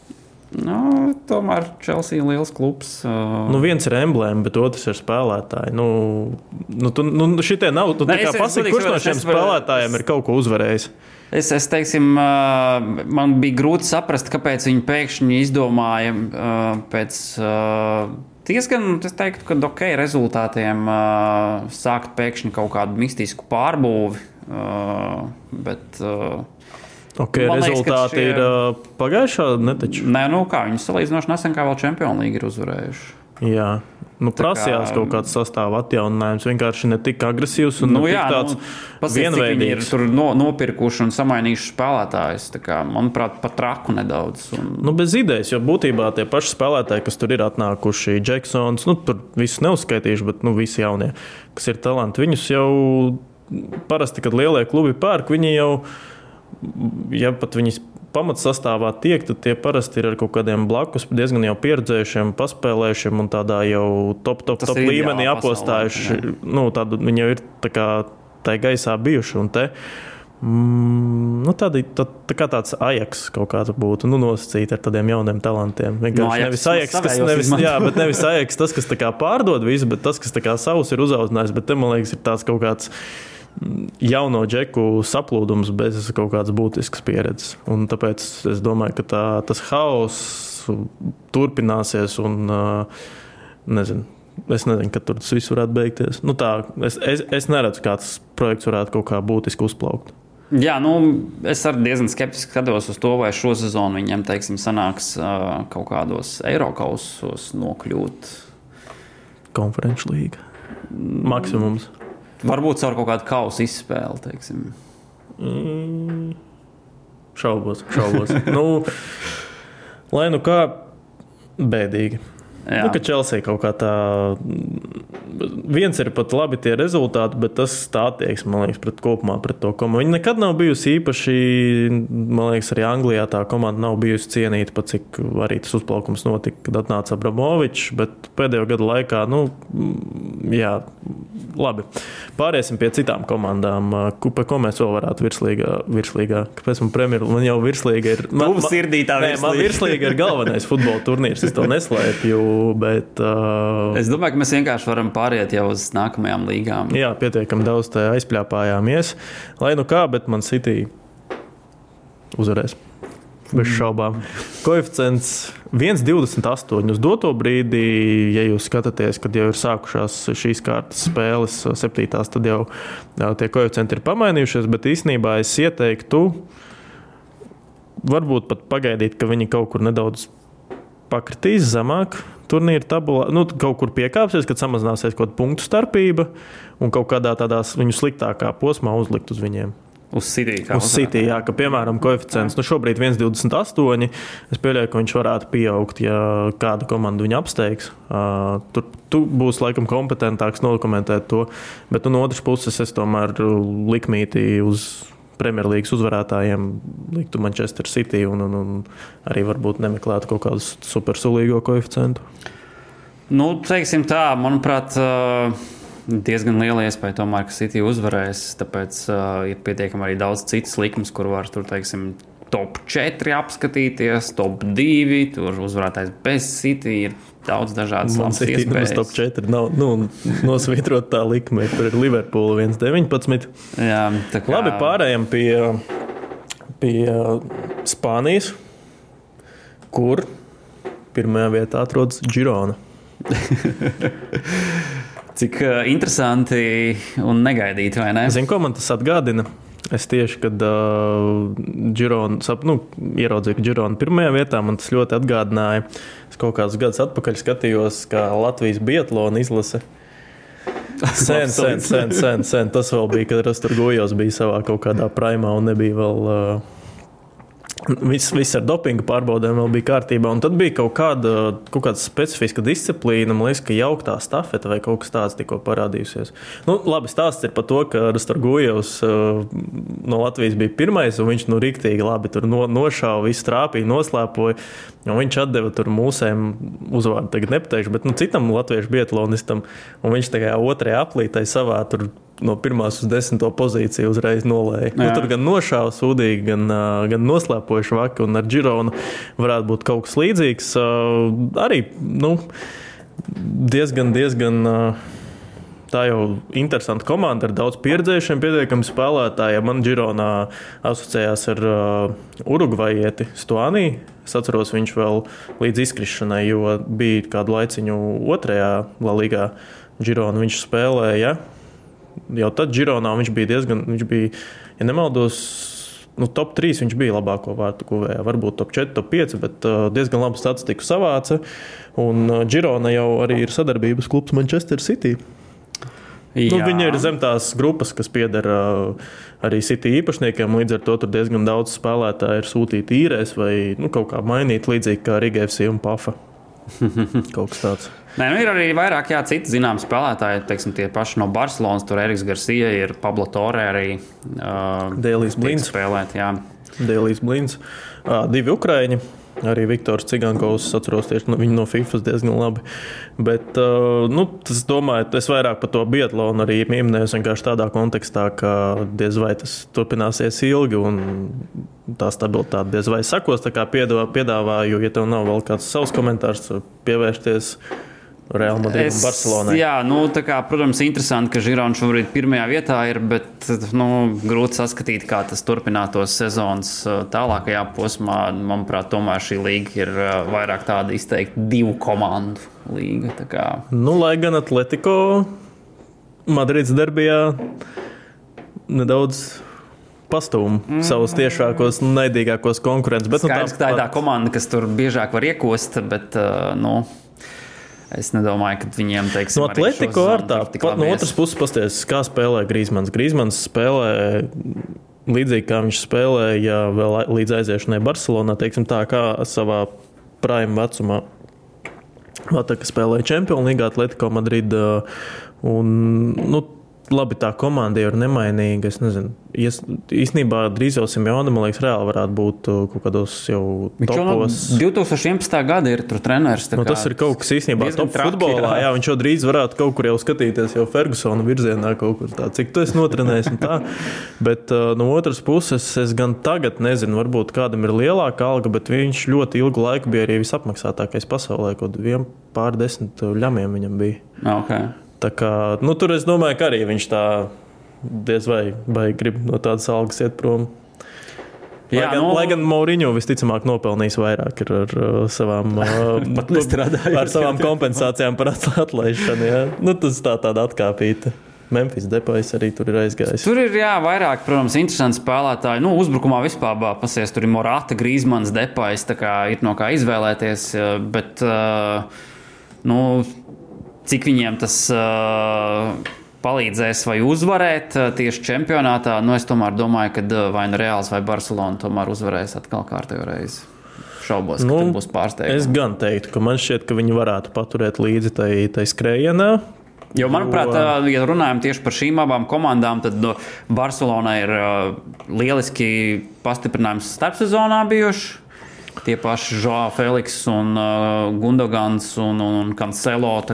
Nu, tomēr Chelsea ir liels klubs. Uh, Nu, viens ir emblēma, bet otrs ir spēlētāji. Nu, nu, tu, nu, šitie nav. Tu kā es- es pasaki, kurš no šiem es spēlētājiem ir kaut ko uzvarējis? Es, es teiksim, man bija grūti saprast, kāpēc viņi pēkšņi izdomāja pēc diezgan, es teiktu, ka ok, rezultātiem sākt pēkšņi kaut kādu mistisku pārbūvi. Bet, uh, Okay, Man liekas, rezultāti šie- ir uh, pagājušā netaču. nē, nu kā viņi salīdzinoši nesen kā vēl Champions League ir uzvarējuši. Jā. Nu, prasījās kā- kaut kāds sastāvā atjauninājums. Vienkārši ne tik agresīvs un Nu, jā, tik tāds nu, pasies, cik viņi ir vienveidīgs. tur no, nopirkuši un samainījuši spēlētājus. Tā Kā, manuprāt, pat traku nedaudz. Un, Nu, bez idejas, jo būtībā tie paši spēlētāji, kas tur ir atnākuši, Džeksons, nu, tur visus neuzskaitīšu, bet nu, visi jaunie, kas ir talanti, viņus jau parasti, kad lielie klubi pērk, viņi jau, ja pat viņas pamatsastāvā tiek, tad tie parasti ir ar kaut kādiem blakus, diezgan jau pieredzējušiem, paspēlējušiem un tādā jau top, top, Tas top līmenī apostājuši. Nu, tādu, viņi jau ir tā kā tai gaisā bijuši. un te, Mm, nu, tādi, tā, tā kā tāds ajaks kaut kāds būtu nu, nosacīts ar tādiem jauniem talantiem. No Vienkārši Ajax nevis ajaks, kas, nevis, izmanto. jā, bet nevis ajaks, tas, kas pārdod visu, bet tas, kas savus ir uzaudzinājis. Bet te, man liekas, ir tāds kaut kāds jauno džeku saplūdums bez kaut kādas būtiskas pieredzes. Un tāpēc es domāju, ka tā, tas haoss turpināsies un nezinu. Es nezinu, kad tur tas viss varētu beigties. Nu, tā, es, es, es neredzu, kā tas projekts varētu kaut kā būtiski uzplaukt. Jā, nu, es arī diezgan skeptiski skatos uz to, vai šo sezonu viņam teiksim, sanāks kaut kādos Eiropasos nokļūt. Konferenču līga. Maksimums. Varbūt caur kaut kādu kausu izspēli. Teiksim. Mm, šaubos, šaubos. <laughs> nu, lai nu kā bēdīgi. Jā. Nu, ka Chelsea kaut kā tā viens ir pat labi tie rezultāti, bet tas tā attieksme, man liekas, pret kopumā pret to komandu. Viņa nekad nav bijusi īpaši, man liekas, arī Anglijā tā komanda nav bijusi cienīta, pat cik arī tas uzplaukums notika, kad atnāca Abramovičs, bet pēdējo gadu laikā, nu, jā, labi. Pāriesim pie citām komandām. Par ko mēs vēl varētu virslīgā? virslīgā. Kāpēc man premjeru? Man jau virslīga ir. Man, man, sirdī tā nē, man virslīga ir galvenais futbola turnīrs. Es to neslēpju, bet. <laughs> Uh, es domāju, ka mēs vienkārši varam pāriet jau uz nākamajām līgām. Jā, pietiekami daudz aizpļāpājāmies. Lai nu kā, bet man City uzvarēs bez šaubām. Koeficients 1,28 uz doto brīdī, ja jūs skatāties, kad jau ir sākušās šīs kārtas spēles, septītās, tad jau tie koeficienti ir pamainījušies. Bet īsnībā es ieteiktu, varbūt pat pagaidīt, ka viņi kaut kur nedaudz pakritīs zemāk. Turnīra tabulā nu, kaut kur piekāpsies, kad samazināsies kaut kāda punktu starpība un kaut kādā tādā viņu sliktākā posmā uzlikt uz viņiem. Uz City. Uz City, jā, ka, piemēram, koeficients nu, šobrīd ir 1,28. Es pieļauju, ka viņš varētu pieaugt, ja kāda komanda viņu apsteigs. Uh, tur tu būs laikam kompetentāks nokomentēt to. Bet nu, no otras puses, es tomēr likmītī uz Premjerlīgas uzvarētājiem liktu Manchester City un, un, un arī varbūt nemeklētu kaut kādu supersulīgo koeficientu. Nu, teiksim tā, manuprāt. Diezgan liela iespēja, tomēr, ka City uzvarēs. Tāpēc uh, ir pietiekami arī daudz citas likmes, kur var tur, teiksim, top 4 apskatīties, top 2. Tur uzvarētājs bez City ir daudz dažādas lietas. Tas top 4 nav nu, nosvītrot tā likme, tur ir Liverpool 1,19. Jā, tā kā... Labi, pārējām pie, pie Spānijas, kur pirmajā vietā atrodas Girona. <laughs> Cik uh, interesanti un negaidīti, vai ne? Zinu, ko man tas atgādina. Es tieši, kad uh, Girona, nu, ieraudzīju, ka Girona pirmajā vietā man tas ļoti atgādināja. Es kaut kādus gadus atpakaļ skatījos, kā Latvijas Bietlona izlase. <laughs> Sen, sen, sen, sen, sen. Tas vēl bija, kad Rasturgojos bija savā kaut kādā primā un nebija vēl. Uh, Viss, viss ar dopingu pārbaudēm bija kārtībā. Un tad bija kaut kāda, kaut kāda specifiska disciplīna, man liekas, ka jauktā stafete vai kaut kas tāds tikko parādījusies. Nu, labi, stāsts ir par to, ka Rastorgujevs uh, no Latvijas bija pirmais, un viņš nu rīktīgi labi tur no, nošāva, visu trāpīja, noslēpoja. Un viņš atdeva tur mūsēm uzvārdu, tagad nepateikšu, bet nu, citam latviešu bietlonistam, un viņš tajā otrajā aplītē savā tur no pirmās uz desmito pozīciju uzreiz nolēja. Nu, tur gan nošāva sūdīgi, gan, gan noslēpoja švaki, un ar Gironu varētu būt kaut kas līdzīgs. Arī nu, diezgan, diezgan. Tā jau ir interesanta komanda ar daudz pieredzējušiem, pietiekami spēlētājiem. Man Gironā asociējās ar uh, Urugvajieti Stuānī. Es atceros, viņš vēl līdz izkrišanai, jo bija kādu laiciņu otrajā līgā. Girona viņš spēlēja. Ja? Jau tad Gironā viņš bija diezgan, viņš bija, ja nemaldos, nu, top 3 viņš bija labāko vārtu guvējā. Varbūt top 4, top 5, bet uh, diezgan labu statistiku savāca. Un uh, Girona jau arī ir sadarbības klubs Manchester City. Nu, viņa ir zem tās grupas, kas pieder uh, arī City īpašniekiem. Līdz ar to tur diezgan daudz spēlētāju ir sūtīti īrēs vai nu, kaut kā mainīt, līdzīgi kā Rigēvs un Pafa. <laughs> kaut kas tāds. Nē, nu ir arī vairāk jā, citu zināmu spēlētāju, teiksim, tie paši no Barcelonas. Tur Eriks Garcia ir Pablo Torre arī. Uh, Dēlīs Blīns. Spēlēt, jā. Dēlīs Blīns. Uh, divi Ukraiņi. Arī Viktors Cigankovs, es atceros tieši nu, viņu no FIFA diezgan labi. Bet, uh, nu, tas, domāju, es vairāk par to biatlonu arī minēju vienkārši tādā kontekstā, ka diez vai tas turpināsies ilgi un tā stabilitāte diez vai sakos. Tā kā piedāvāju, ja tev nav vēl kāds savs komentārs, pievērsties Real Madrid un Barcelonai. Jā, nu, kā, protams, interesanti, ka Žirons šobrīd pirmajā vietā ir, bet nu, grūti saskatīt, kā tas turpinātos sezonas uh, tālākajā posmā. Manuprāt, tomēr šī līga ir uh, vairāk tāda izteikti divu komandu līga. Nu, lai gan Atletico Madrids derbijā nedaudz pastūmu mm. savus tiešākos, naidīgākos konkurentus. Bet, Skaidrs, nu, tā, tā ir tā komanda, kas tur biežāk var iekost, bet uh, nu, Es nedomāju, ka viņiem teiks, no Atletico ar tā. Pat no otras puses, pasties, kā spēlē Grīsmans. Grīsmans spēlē līdzīgi kā viņš spēlēja vēl līdz aiziešanai Barcelonā, teiksim tā, kā savā prime vecumā. Vēl tā, ka spēlēja Champions League, Atletico Madrid. Un, nu, labi, tā komanda jau ir nemainīga. Es nezinu, ies, īstenībā drīz jau Simjona, man liekas, reāli varētu būt uh, kaut kādos jau Viņš jau no topos. 2011. gada ir tur treneris. Nu, tas ir kaut kas īstenībā top futbolā. jā. Viņš jau drīz varētu kaut kur jau skatīties, jau Fergusona virzienā kaut kur tā, cik tu esi notrenējis. un tā. <laughs> Bet uh, no otras puses, es gan tagad nezinu, varbūt kādam ir lielāka alga, bet viņš ļoti ilgu laiku bija arī visapmaksātākais pasaulē, kaut kādiem pār desmit ļamiem viņam bija. Okay. Kā, nu, tur es domāju, ka arī viņš tā diez vai, vai grib no tādas algas iet prom. Lai Jā, gan, nu- lai gan Mauriņo visticamāk nopelnījis vairāk ar, ar uh, savām, uh, ar savām <laughs> kompensācijām par atla- atlaišanu. Jā. Nu, tas tā tāda atkāpīta. Memphis depais arī tur ir aizgājis. Tur ir jā, vairāk, protams, interesanti spēlētāji. Nu, uzbrukumā vispār pasies, tur ir Morāta, Grīsmans, Depais. tā kā Ir no kā izvēlēties. Bet, eh, nu, cik viņiem tas eh, palīdzēs vai uzvarēt tieši čempionātā, nu, es tomēr domāju, ka vai nu Reāls vai Barcelona tomēr uzvarēs atkal kārtējo reizi. Šaubos, ka Nu, būs pārsteigums. Es gan teiktu, ka man šķiet, ka viņi varētu paturēt līdzi tai, tai skrējienā. Jo, manuprāt, Jo- ja runājam tieši par šīm abām komandām, tad no, Barcelona ir uh, lieliski pastiprinājums starpsezonā bijuši. Tie paši Joao Feliks un uh, Gundogans un, un, un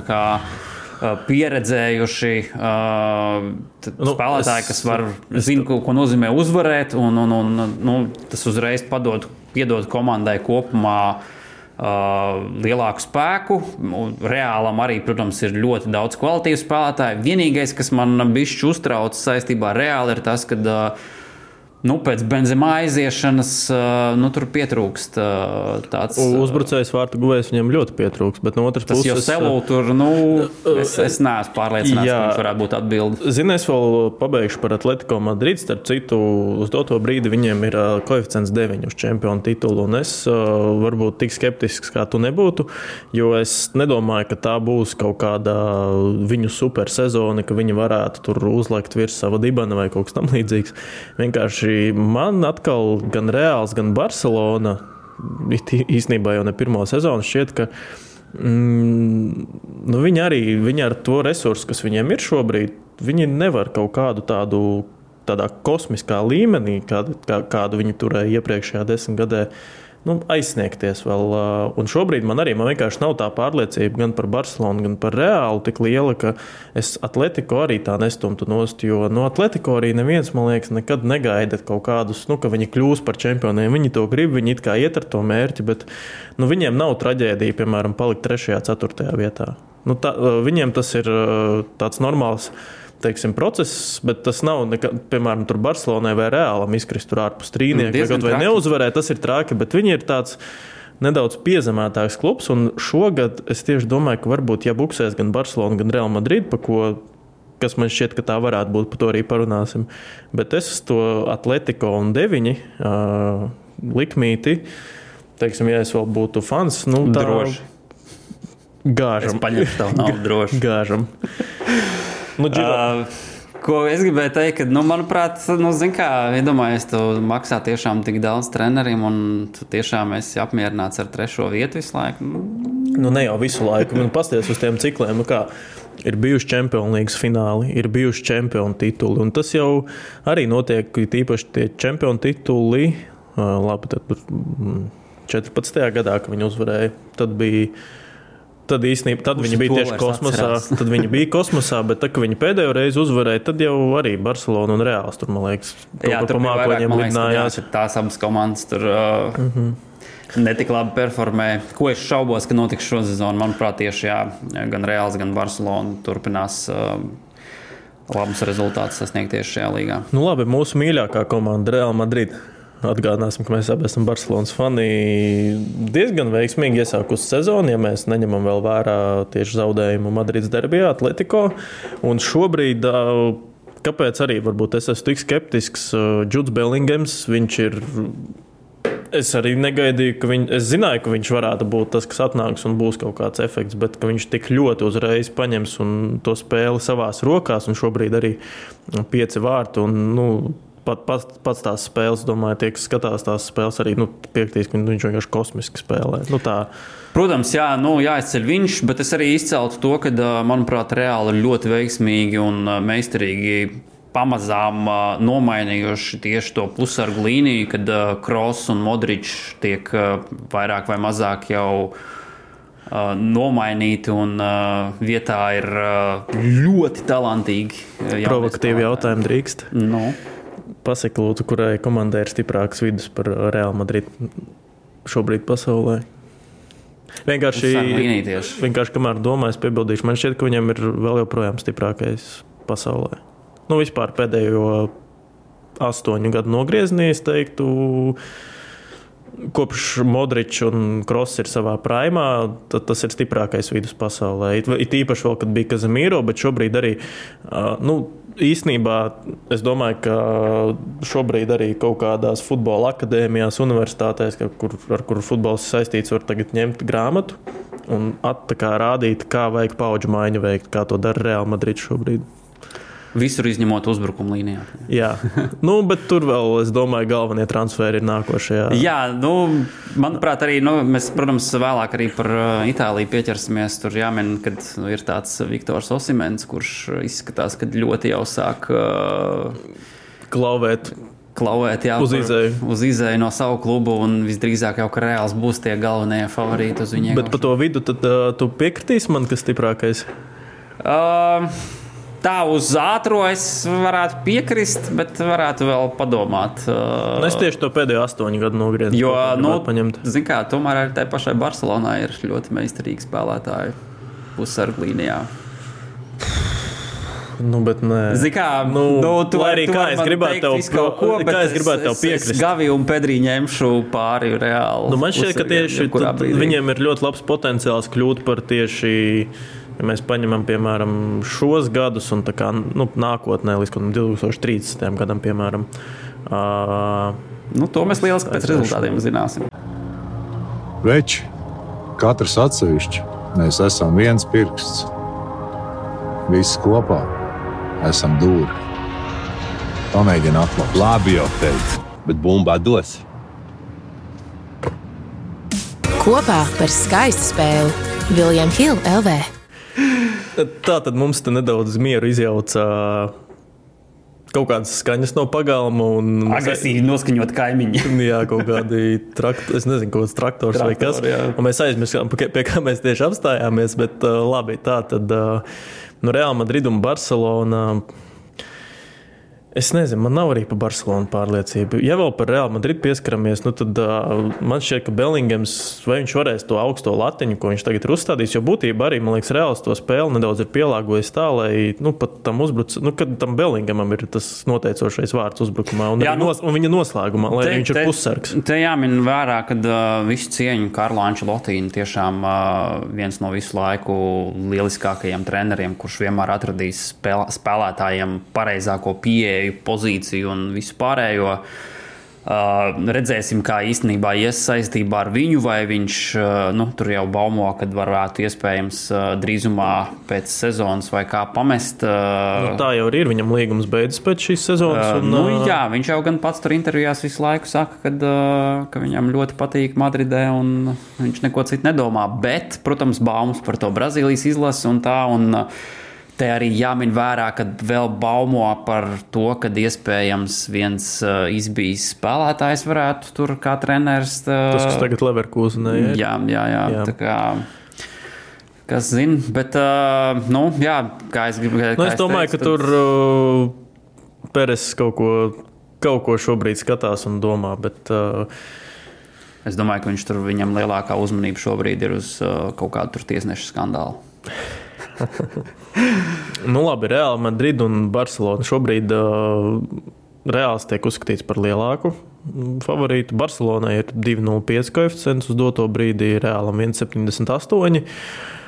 kā, uh, pieredzējuši uh, Nu, spēlētāji, kas var zina, ko, ko nozīmē uzvarēt, un, un, un nu, tas uzreiz padod, piedod komandai kopumā uh, lielāku spēku. Reālam arī, protams, ir ļoti daudz kvalitīvu spēlētāju. Vienīgais, kas man bišķi uztrauc saistībā ar Reāli, ir tas, ka uh, nu, pēc benzema aiziešanas uh, nu, tur pietrūkst uh, tāds. uh, Uzbrucējs vārtu guvējs viņam ļoti pietrūks, bet no otras Tas jau puses. selu tur, nu, es, es neesmu pārliecināts, Jā. ka varētu būt atbildīgs. Zini, es vēl pabeigšu par Atletico Madrid. Starp citu, uz doto brīdi viņiem ir koeficients 9 uz čempionu titulu. Un es varbūt tik skeptisks, kā tu nebūtu, jo es nedomāju, ka tā būs kaut kāda viņu super sezona, ka viņi varētu tur uzlikt virs sava dibana vai kaut kas tamlīdzīgs. Vienkārši man atkal gan Reāls, gan Barcelona īstenībā jau ne pirmo sezonu šķiet, ka Mm, nu viņi arī viņi ar to resursu, kas viņiem ir šobrīd, viņi nevar kaut kādu tādu tādā kosmiskā līmenī, kādu, kā, kādu viņi turēja iepriekšējā desmitgadē, nu, aizsniegties vēl. Un šobrīd man arī man vienkārši nav tā pārliecība gan par Barcelonu, gan par Reālu tik liela, ka es Atletico arī tā nestumtu nost. Jo no Atletico arī neviens, man liekas, nekad negaida kaut kādus, nu, ka viņi kļūs par čempioniem. Viņi to grib, viņi it kā iet ar to mērķi, bet nu, viņiem nav traģēdija, piemēram, palikt 3. un 4. vietā. Nu, tā, viņiem tas ir tāds normāls teiksim, process, bet tas nav, nekad, piemēram, tur Barcelonai vai Reālam izkrist tur ārpus trīnieka, Diezgan kaut vai neuzvarēt, tas ir traki, bet viņi ir tāds. Nedaudz piezemētāks klubs, un šogad es tieši domāju, ka varbūt, ja buksēs gan Barcelona, gan Real Madrid, pa ko, kas man šķiet, ka tā varētu būt, par to arī parunāsim. Bet es to Atletico un 9 uh, likmīti, teiksim, ja es vēl būtu fans, nu, tā Droši. Es Gāžam. paņemšu tavu naudu <laughs> droši. Gāžam. Nu, Uh, Ko es gribēju teikt, ka, nu, manuprāt, nu, kā, iedomājies, tu maksā tiešām tik daudz treneriem, un tu tiešām esi apmierināts ar trešo vietu visu laiku. Nu, Nu, ne jau visu laiku. Man pasties uz tiem cikliem, nu kā, ir bijuši Champions League fināli, ir bijuši čempionu tituli. Tas jau arī notiek, tīpaši tie čempionu tituli. Labi, tad mm, 14. gadā, kad viņi uzvarēja, tad bija. Tad īstenībā tad viņi bija tieši kosmosā. atcerās? Tad viņi bija kosmosā, bet kad viņi pēdējo reizi uzvarēja, tad jau arī Barcelona un Reāls tur, man liekas, jā, tur pa bija vairāk, mākoņiem man liekas, ka jā, lidinājās. tās abas komandas tur uh, mm -hmm. netik labi performē. Ko es šaubos, ka notiks šo sezonu? Manuprāt, tieši jā, gan Reāls, gan Barcelona turpinās. Uh, Labus rezultātus sasniegt tieši šajā līgā. Nu, labi, mūsu mīļākā komanda, Real Madrid. Atgādināsim, ka mēs abi esam Barcelonas fani. Diezgan veiksmīgi iesākusi sezonu, ja mēs neņemam vēl vērā tieši zaudējumu Madrides derbijā, Atletico. Un šobrīd, kāpēc arī varbūt es esmu tik skeptisks, Džuds Bellingams, viņš ir. Es arī negaidīju, ka viņš, es zināju, ka viņš varētu būt tas, kas atnāks un būs kaut kāds efekts, bet ka viņš tik ļoti uzreiz paņems to spēli savās rokās, un šobrīd arī pieci vārti. Un, nu, pat, pats, pats tās spēles, domāju, tie, kas skatās tās spēles, arī nu, piektīs, ka viņš vienkārši kosmiski spēlē. Nu, tā. Protams, jā, nu, jāizceļ viņš, bet es arī izceltu to, ka, manuprāt, reāli ir ļoti veiksmīgi un meistarīgi pamazām uh, nomainījuši tieši to pusargu līniju, kad uh, Kross un Modričs tiek uh, vairāk vai mazāk jau uh, nomainīti, un uh, vietā ir uh, ļoti talantīgi. Provokatīvi jautājumi drīkst. No. Pasaki, lūdzu, kurai komandai ir stiprāks vidus par Real Madrid šobrīd pasaulē? Vienkārši, vienkārši kamēr domāju, es piebildīšu, man šķiet, ka viņam ir vēl joprojām stiprākais pasaulē nu, vispār pēdējo astoņu gadu nogriezienī, es teiktu, kopš Modričs un Kross ir savā primā, tad tas ir stiprākais vidus pasaulē. It, it īpaši vēl, kad bija Kazemīro, bet šobrīd arī. Nu, Īsnībā es domāju, ka šobrīd arī kaut kādās futbola akadēmijās, universitātēs, kur, ar kuru futbols saistīts, var ņemt grāmatu un at, kā, rādīt, kā vajag paudžu maiņu veikt, kā to dara Real Madrid šobrīd. Visur izņemot uzbrukuma līnijā. Jā, nu, bet tur vēl, es domāju, galvenie transferi ir nākošajā. Jā, nu, manuprāt, arī nu, mēs, protams, vēlāk arī par uh, Itāliju pieķersimies. Tur jāmin, ka nu, ir tāds Viktors Osimens, kurš izskatās, ka ļoti jau sāk uh, klauvēt. Klauvēt, jā, uz izēju. Uz izēju no savu klubu, un visdrīzāk jau ka Reāls būs tie galvenie favorīti uz viņiem. Bet par to vidu tad, uh, tu piekritīsi man, kas stiprākais? Uh, Tā uz ātrā es varētu piekrist, bet varētu vēl padomāt. Uh, es tieši to pēdējo astoņu gadu nogriezu. Jo, nu, zin kā, tomēr arī tai pašai Barcelonai ir ļoti meistarīgi spēlētāji pusargu līnijā. Nu, bet nē, Zini, kā, nu, nu, tu, arī tu kā es gribētu tev, kaut ko, kā es gribētu tev piekrist. Es Gavi un Pedrī ņemšu pāri reāli. Nu, man šķiet, ka tieši viņiem ir ļoti labs potenciāls kļūt par tieši Ja mēs paņemam, piemēram, šos gadus un kā, nu, nākotnē, līdz 2030. gadam, piemēram, uh, nu, to mēs lieliski pēc rezultātiem zināsim. Veči, katrs atsevišķi, mēs esam viens pirksts. Visi kopā esam dūri. Pamēģini atklāt. Labi, jau teicu, bet bumbā dos. Kopā par skaistu spēli Viljams Hilde LV. Tā tad mums te nedaudz mieru izjauca kaut kādas skaņas no pagalma. Agresīvi noskaņot kaimiņi. <laughs> jā, kaut kādi traktori, es nezinu, kāds traktors Traktor, vai kas. Jā. Un mēs aizmirstām, pie, pie kā mēs tieši apstājāmies. Bet labi, tā tad nu, Real Madrid un Barcelona. Es nezinu, man nav arī par Barcelonu pārliecība. Ja vēl par Real Madrid pieskaramies, nu tad uh, man šķiet, ka Bellingams vai viņš varēs to augsto latiņu, ko viņš tagad ir uzstādījis. Jo būtībā arī, man liekas, Reāls to spēli nedaudz ir pielāgojis tā, lai nu, pat tam uzbrucējam, nu, kad tam Bellingamam ir tas noteicošais vārds uzbrukumā un, Jā, nu, nos, un viņa noslēgumā, lai te, viņš ir pussargs. Te jāmin vērā, ka uh, visu cieņu Karlo Ančelotīnu tiešām uh, viens no visu laiku lieliskākajiem treneriem, kurš vienmēr atradīs spēlē, spēlētājiem pareizāko pieeju pieeju, pozīciju un visu pārējo. Uh, redzēsim, kā īstenībā ies saistībā ar viņu, vai viņš uh, nu, tur jau baumo, kad varētu iespējams uh, drīzumā pēc sezonas vai kā pamest. Uh, nu, tā jau ir. Viņam līgums beidzas pēc šīs sezonas. Uh, un, nu, uh, jā, viņš jau gan pats tur intervijās visu laiku saka, kad, uh, ka viņam ļoti patīk Madridē un viņš neko citu nedomā. Bet, protams, baumas par to Brazīlijas izlasi un tā. Un, uh, Te arī jāmin vērā, ka vēl baumo par to, ka iespējams viens uh, izbijis spēlētājs varētu tur kā treneris. Uh, Tas, kas tagad Leverkusenē ir. Jā, jā, jā. jā. Tā kā, kas zina, bet, uh, nu, jā, kā es gribēju. Nu, es domāju, teicu, ka tur uh, Peres kaut ko, kaut ko šobrīd skatās un domā, bet. Uh, Es domāju, ka viņš tur viņam lielākā uzmanība šobrīd ir uz uh, kaut kādu tiesnešu skandālu. <laughs> nu, labi, Reāla Madrid un Barcelona šobrīd uh, Reāls tiek uzskatīts par lielāku favorītu. Barcelonai ir 2,05 koeficients uz doto brīdi, Reālam 1,78.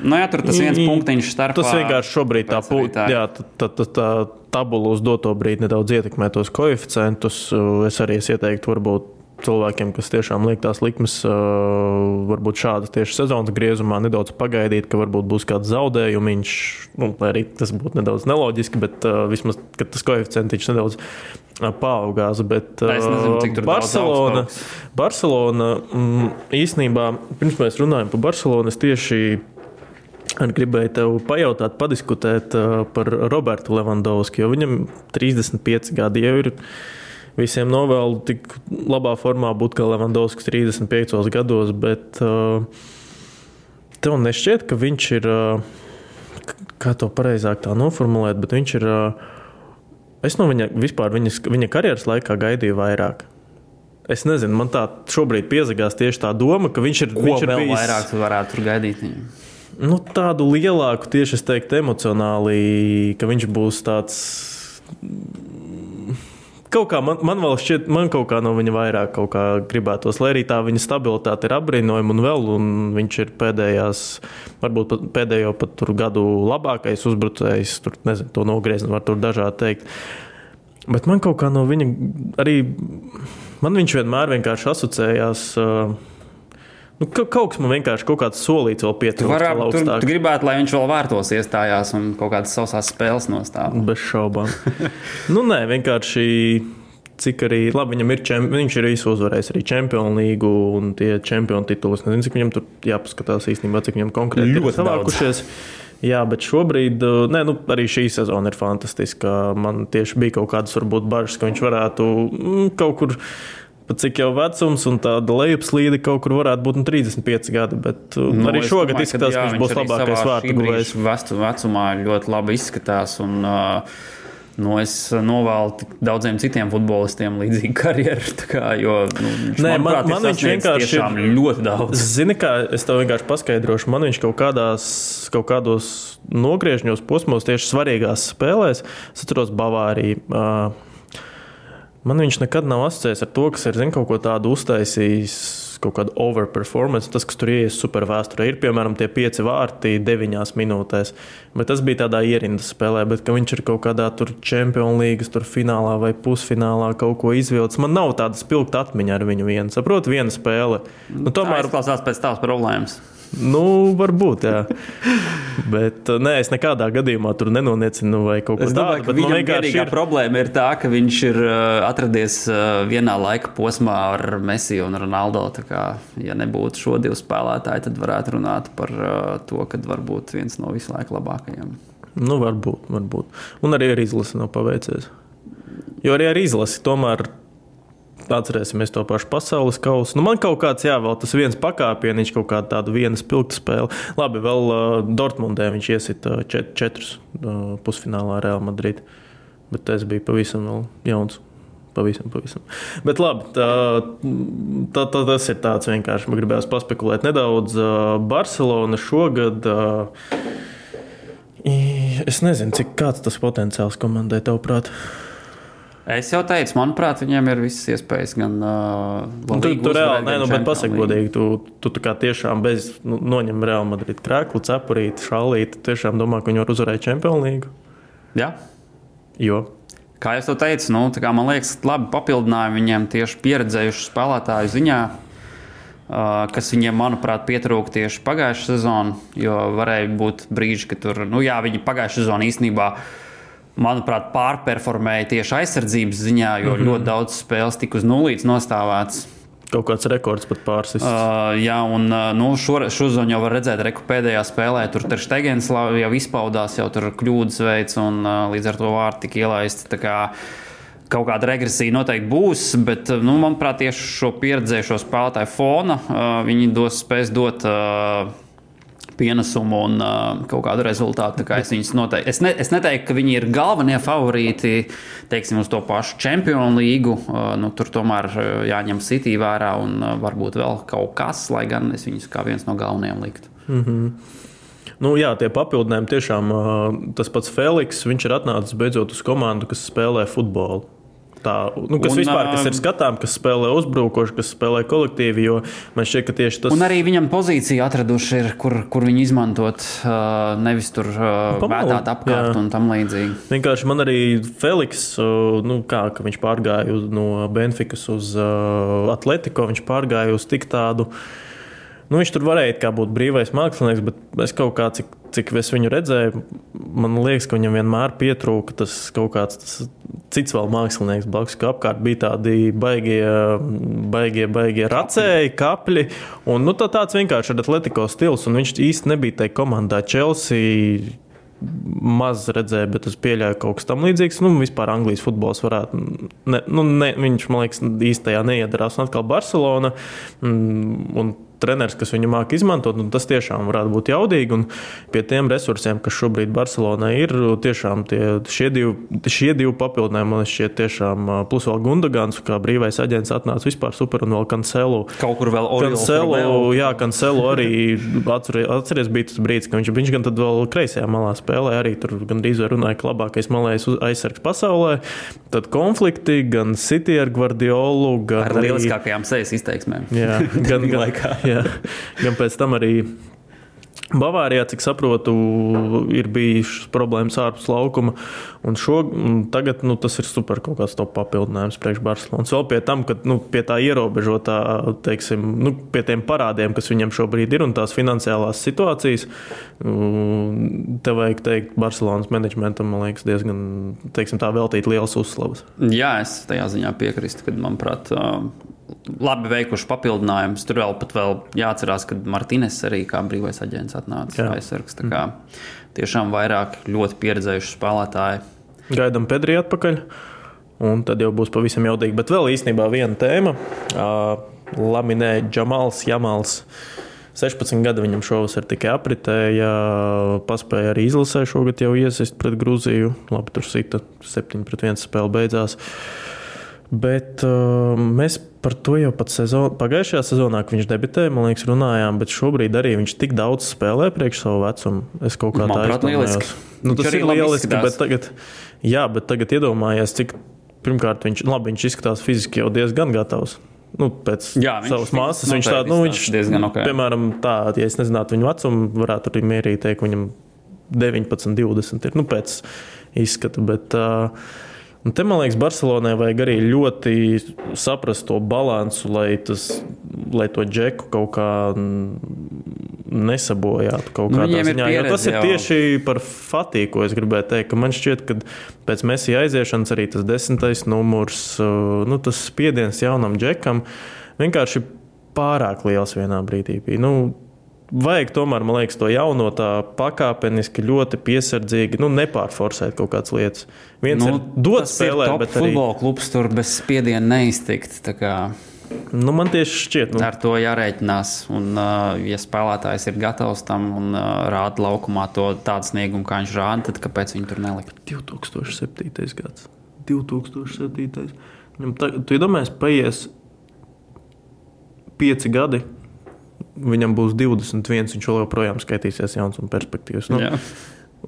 Nu, jā, tur tas viens punktiņš starpā. Tas vienkārši šobrīd tā, tā, jā, tā, tā, tā, tā tabula uz doto brīdi nedaudz ietekmē tos koeficientus. Es arī ieteiktu varbūt cilvēkiem, kas tiešām liek tās likmes, varbūt šādas tieši sezonas griezumā, nedaudz pagaidīt, ka varbūt būs kāds zaudējumiņš. Nu, lai arī tas būtu nedaudz neloģiski, bet vismaz tas koeficients nedaudz paaugās. Bet, uh, nezinu, Barcelona, Barcelona mm, īstenībā, pirms mēs runājam par Barcelonu, es tieši gribēju tev pajautāt, padiskutēt par Robertu Levandovski, jo viņam 35 gadi jau ir visiem novēlu tik labā formā būt kā Levandovskis 35 gados, bet uh, tev nešķiet, ka viņš ir, uh, kā to pareizāk tā noformulēt, bet viņš ir, uh, es no viņa vispār viņas, viņa karjeras laikā gaidīju vairāk. Es nezinu, man tā šobrīd piezagās tieši tā doma, ka viņš ir. Ko viņš ir vēl bijis, vairāk tu varētu tur gaidīt? Nu, tādu lielāku, tieši es teiktu, emocionāli, ka viņš būs tāds kaut kā man, man vēl šķiet, man kaut kā no viņa vairāk gribētos. Lai arī tā viņa stabilitāte ir apbrīnojama un vēl, un viņš ir pēdējās, varbūt pat pēdējo pat gadu labākais uzbrucējs, tur nezinu, to nogriezni var tur dažādi teikt. Bet man kaut kā no viņa arī, man viņš vienmēr vienkārši asociējās. Uh, Nu, kaut kas man vienkārši kaut kāds solīts vēl pietrūkst. Tu, tu gribētu, lai viņš vēl vārtos iestājās un kaut kādas savas spēles nostāv. Bez šaubām. nu, nē, vienkārši. Cik arī labi viņam ir, čem, viņš ir visu uzvarējis arī Champions League un tie čempionu tituli. Es nezinu, cik viņam tur jāpaskatās īstenībā, cik viņam konkrēti Ļoti ir savākušies. Jā, bet šobrīd, nē, nu, arī šī sezona ir fantastiska. Man tieši bija kaut kādas varbūt bažas, ka viņš varētu mm, kaut kur pat cik jau vecums, un tāda lejupslīde kaut kur varētu būt nu, 35 gadi. Bet uh, nu, arī šogad domāju, izskatās, ka viņš būs labākais vārtu guvējs. Vecumā ļoti labi izskatās. Un, uh, Nu, es novēlu daudziem citiem futbolistiem līdzīgu karjeru. Kā, jo, nu, viņš, Nē, man, man viņš vienkārši ir ļoti daudz. <laughs> Zini, kā es tev vienkārši paskaidrošu, man viņš kaut, kādās, kaut kādos nogriežņos posmos, tieši svarīgās spēlēs, es atceros Bavāriju. Uh, Man viņš nekad nav asociējies ar to, kas ir zin, kaut ko tādu uztaisījis, kaut kādu overperformance. Tas, kas tur ienāca super vēsturē, ir piemēram tie pieci vārti deviņās minūtēs. Bet tas bija tādā ierindas spēlē, bet viņš ir kaut kādā tur Champions League finālā vai pusfinālā kaut ko izvilcis. Man nav tāda spilgta atmiņa ar viņu vienu. Saprotu, viena spēle. Nu, tomēr izklausās pēc tās problēmas. Nu, varbūt, jā. <laughs> Bet nē, es nekādā gadījumā tur nenoniecinu vai kaut ko tādu. Bet man vienkārši ir problēma ir tā, ka viņš ir atradies vienā laika posmā ar Messi un Ronaldo. Kā, ja nebūtu šo divu spēlētāju, tad varētu runāt par to, ka varbūt viens no visu laiku labākajiem. Nu, varbūt, varbūt. Un arī ar izlasi nav paveicies. Jo arī ar izlasi tomēr Atcerēsimies to pašu pasaules kausu. Nu, man kaut kāds, jā, vēl tas viens pakāpieniņš, kaut kāda tāda viena spilgta spēle. Labi, vēl uh, Dortmundē viņš iesita čet, četrus uh, pusfinālā Real Madrid. Bet tas bija pavisam jauns. Pavisam, pavisam. Bet labi, tā, tā, tā, tas ir tāds vienkārši. Man gribējās paspekulēt nedaudz. Uh, Barcelona šogad. Uh, es nezinu, cik kāds tas potenciāls komandai, tavuprāt. Es jau teicu, manuprāt, viņiem ir visas iespējas. Gan, uh, tu tu reāli, nē, nu, bet pasak godīgi, tu, tu kā tiešām bez nu, noņem Real Madrid krēklu, cepurīti, šālīti, tiešām domā, ka viņi var uzvarēt Champions League? Jā. Jo? Kā jau teicu, nu, man liekas, labi papildinājumi viņiem tieši pieredzējušu spēlētāju ziņā, uh, kas viņiem, manuprāt, pietrūka tieši pagājušā sezonā. Jo varēja būt brīži, kad tur, nu jā, viņi pagājušā sezonā īstenībā manuprāt, pārperformēja tieši aizsardzības ziņā, jo mm -hmm. ļoti daudz spēles tika uz nulles nostāvēts. Kaut kāds rekords pat pārsis. Uh, jā, un uh, nu, šo, šo zonu jau var redzēt, ka pēdējā spēlē tur ir Stegens jau izpaudās, jau tur kļūdas veids, un uh, līdz ar to vārti tika ielaisti. Kā, kaut kāda regresija noteikti būs, bet, nu, manuprāt, tieši šo pieredzējušo spēlētāju fona uh, viņi dos, spēs dot. Uh, pienesumu un uh, kaut kādu rezultātu. Kā es, noteikti, es, ne, es neteiktu, ka viņi ir galvenie favorīti teiksim, uz to pašu čempionu līgu. Uh, nu, tur tomēr jāņem City vērā un uh, varbūt vēl kaut kas, lai gan es viņus kā viens no galvenajiem liktu. Mm -hmm. Nu, jā, tie papildinājumi tiešām tas pats Feliks. Viņš ir atnācis beidzot uz komandu, kas spēlē futbolu. Tā, nu, kas Un, vispār kas ir skatām, kas spēlē uzbrukoši, kas spēlē kolektīvi. Man šķiet, ka tieši tas Un arī viņam pozīcija atraduši, ir, kur, kur viņu izmantot, uh, nevis tur uh, Pamalu, vētāt apkārt jā. un tam līdzīgi. Vienkārši man arī Feliks, uh, nu, kā viņš pārgāja no Benfikas uz uh, Atletico, viņš pārgāja uz tik tādu. Nu, viņš tur varēja būt brīvais mākslinieks, bet es kaut kā, cik, cik es viņu redzēju, man liekas, ka viņam vienmēr pietrūka tas kaut kāds tas cits vēl mākslinieks blakus, ka apkārt bija tādi baigie, baigie, baigie racēji, kapļi. Un, nu, tā, tāds vienkārši ir Atletico stils, un viņš īsti nebija tajā komandā Chelsea maz redzēju, bet es pieļauju kaut kas tamlīdzīgs. Nu, vispār Anglijas futbols varētu. Ne, nu, ne, viņš, man liekas, īstajā neiedarās. Un atkal Barcelona. mm, Un, Treneris, kas viņu māca izmantot, un tas tiešām varētu būt jaudīgi. Un pie tiem resursiem, kas šobrīd Barcelonā ir, tiešām tie, šie, divi, šie divi papildinājumi, man šķiet, tiešām plus vēl Gundagans, kā brīvais aģents, atnāca vispār super, un vēl Kancelu. Kaut kur vēl Kancelu, jā, Kancelu arī <laughs> atceries, bija tas brīdis, ka viņš, viņš gan tad vēl kreisajā malā spēlēja, arī tur gandrīz runāja, ka labākais malējais aizsargs pasaulē. Tad konflikti gan City ar Guardiolu, gan Ar lieliskākajām sejas izteiksmēm. Jā, <laughs> gan, gan, Laikā. jā, gan pēc tam arī Bavārijā, cik saprotu, ir bijušas problēmas ārpus laukuma. Un šo, un tagad nu, tas ir super kaut kāds top papildinājums priekš Barcelonas. Vēl pie tam, ka nu, pie tā ierobežotā, teiksim, nu, pie tiem parādiem, kas viņam šobrīd ir un tās finansiālās situācijas, te vajag teikt, Barcelonas menedžmentam, man liekas, diezgan teiksim, veltīt lielas uzslavas. Jā, es tajā ziņā piekrītu, ka, manuprāt, ā, labi veikuši papildinājumus. Tur vēl pat vēl jāatcerās, ka Martīnes arī kā brīvais aģents atnāca aizsargs. Tiešām vairāk ļoti pieredzējuši spēlētāji. Gaidām Pedri atpakaļ. Un tad jau būs pavisam jaudīgi. Bet vēl īstenībā viena tēma. Uh, Laminē Džamals Jamals. 16 gadi viņam šovasar tikai apritēja. Paspēja arī izlasē šogad jau iesist pret Grūziju. Labi, tur sita 7 pret 1 spēle beidzās. Bet uh, mēs par to jau pat sezon, pagājušajā sezonā, kad viņš debitēja, man liekas, runājām, bet šobrīd arī viņš tik daudz spēlē priekš savu vecumu. Es kaut kā tādu lieliski. Nu, tas ir lieliski, izskatās. bet tagad, jā, bet tagad iedomājies, cik pirmkārt viņš, labi, viņš izskatās fiziski jau diezgan gatavs. Nu, pēc Jā, savas māsas viņš tāds, nu, viņš diezgan ok. Piemēram, tā, ja es nezinātu viņu vecumu, varētu arī mierīgi teikt, ka viņam 19, 20 ir nu, pēc izskata. Bet, uh, Un te, man liekas, Barcelonai vajag arī ļoti saprast to balansu, lai, tas, lai to džeku kaut kā nesabojātu. Kaut Nu, ziņā. Jo tas pieredze ir jau. tieši par Fatiju, ko es gribēju teikt. Man šķiet, ka pēc Mēsija aiziešanas arī tas desmitais numurs, uh, nu, tas spiediens jaunam džekam vienkārši pārāk liels vienā brīdī. Nu, Vajag tomēr, man liekas, to jauno tā pakāpeniski, ļoti piesardzīgi, nu, nepārforsēt kaut kādas lietas. Viens nu, ir dot spēlēt, top bet arī futbola klubs tur bez spiediena neiztikt. Tā nu, man tieši šķiet, nu, Ar to jārēķinās. Un, uh, ja spēlētājs ir gatavs tam un uh, rāda laukumā to tādu sniegumu, kā viņš rāda, tad kāpēc viņi tur nelikt? 2007. gads. 2007. Viņam ta, tu iedomājies, paies pieci gadi. Viņam būs 21, viņš joprojām skaitīsies jauns un perspektīvs. Nu, Jā.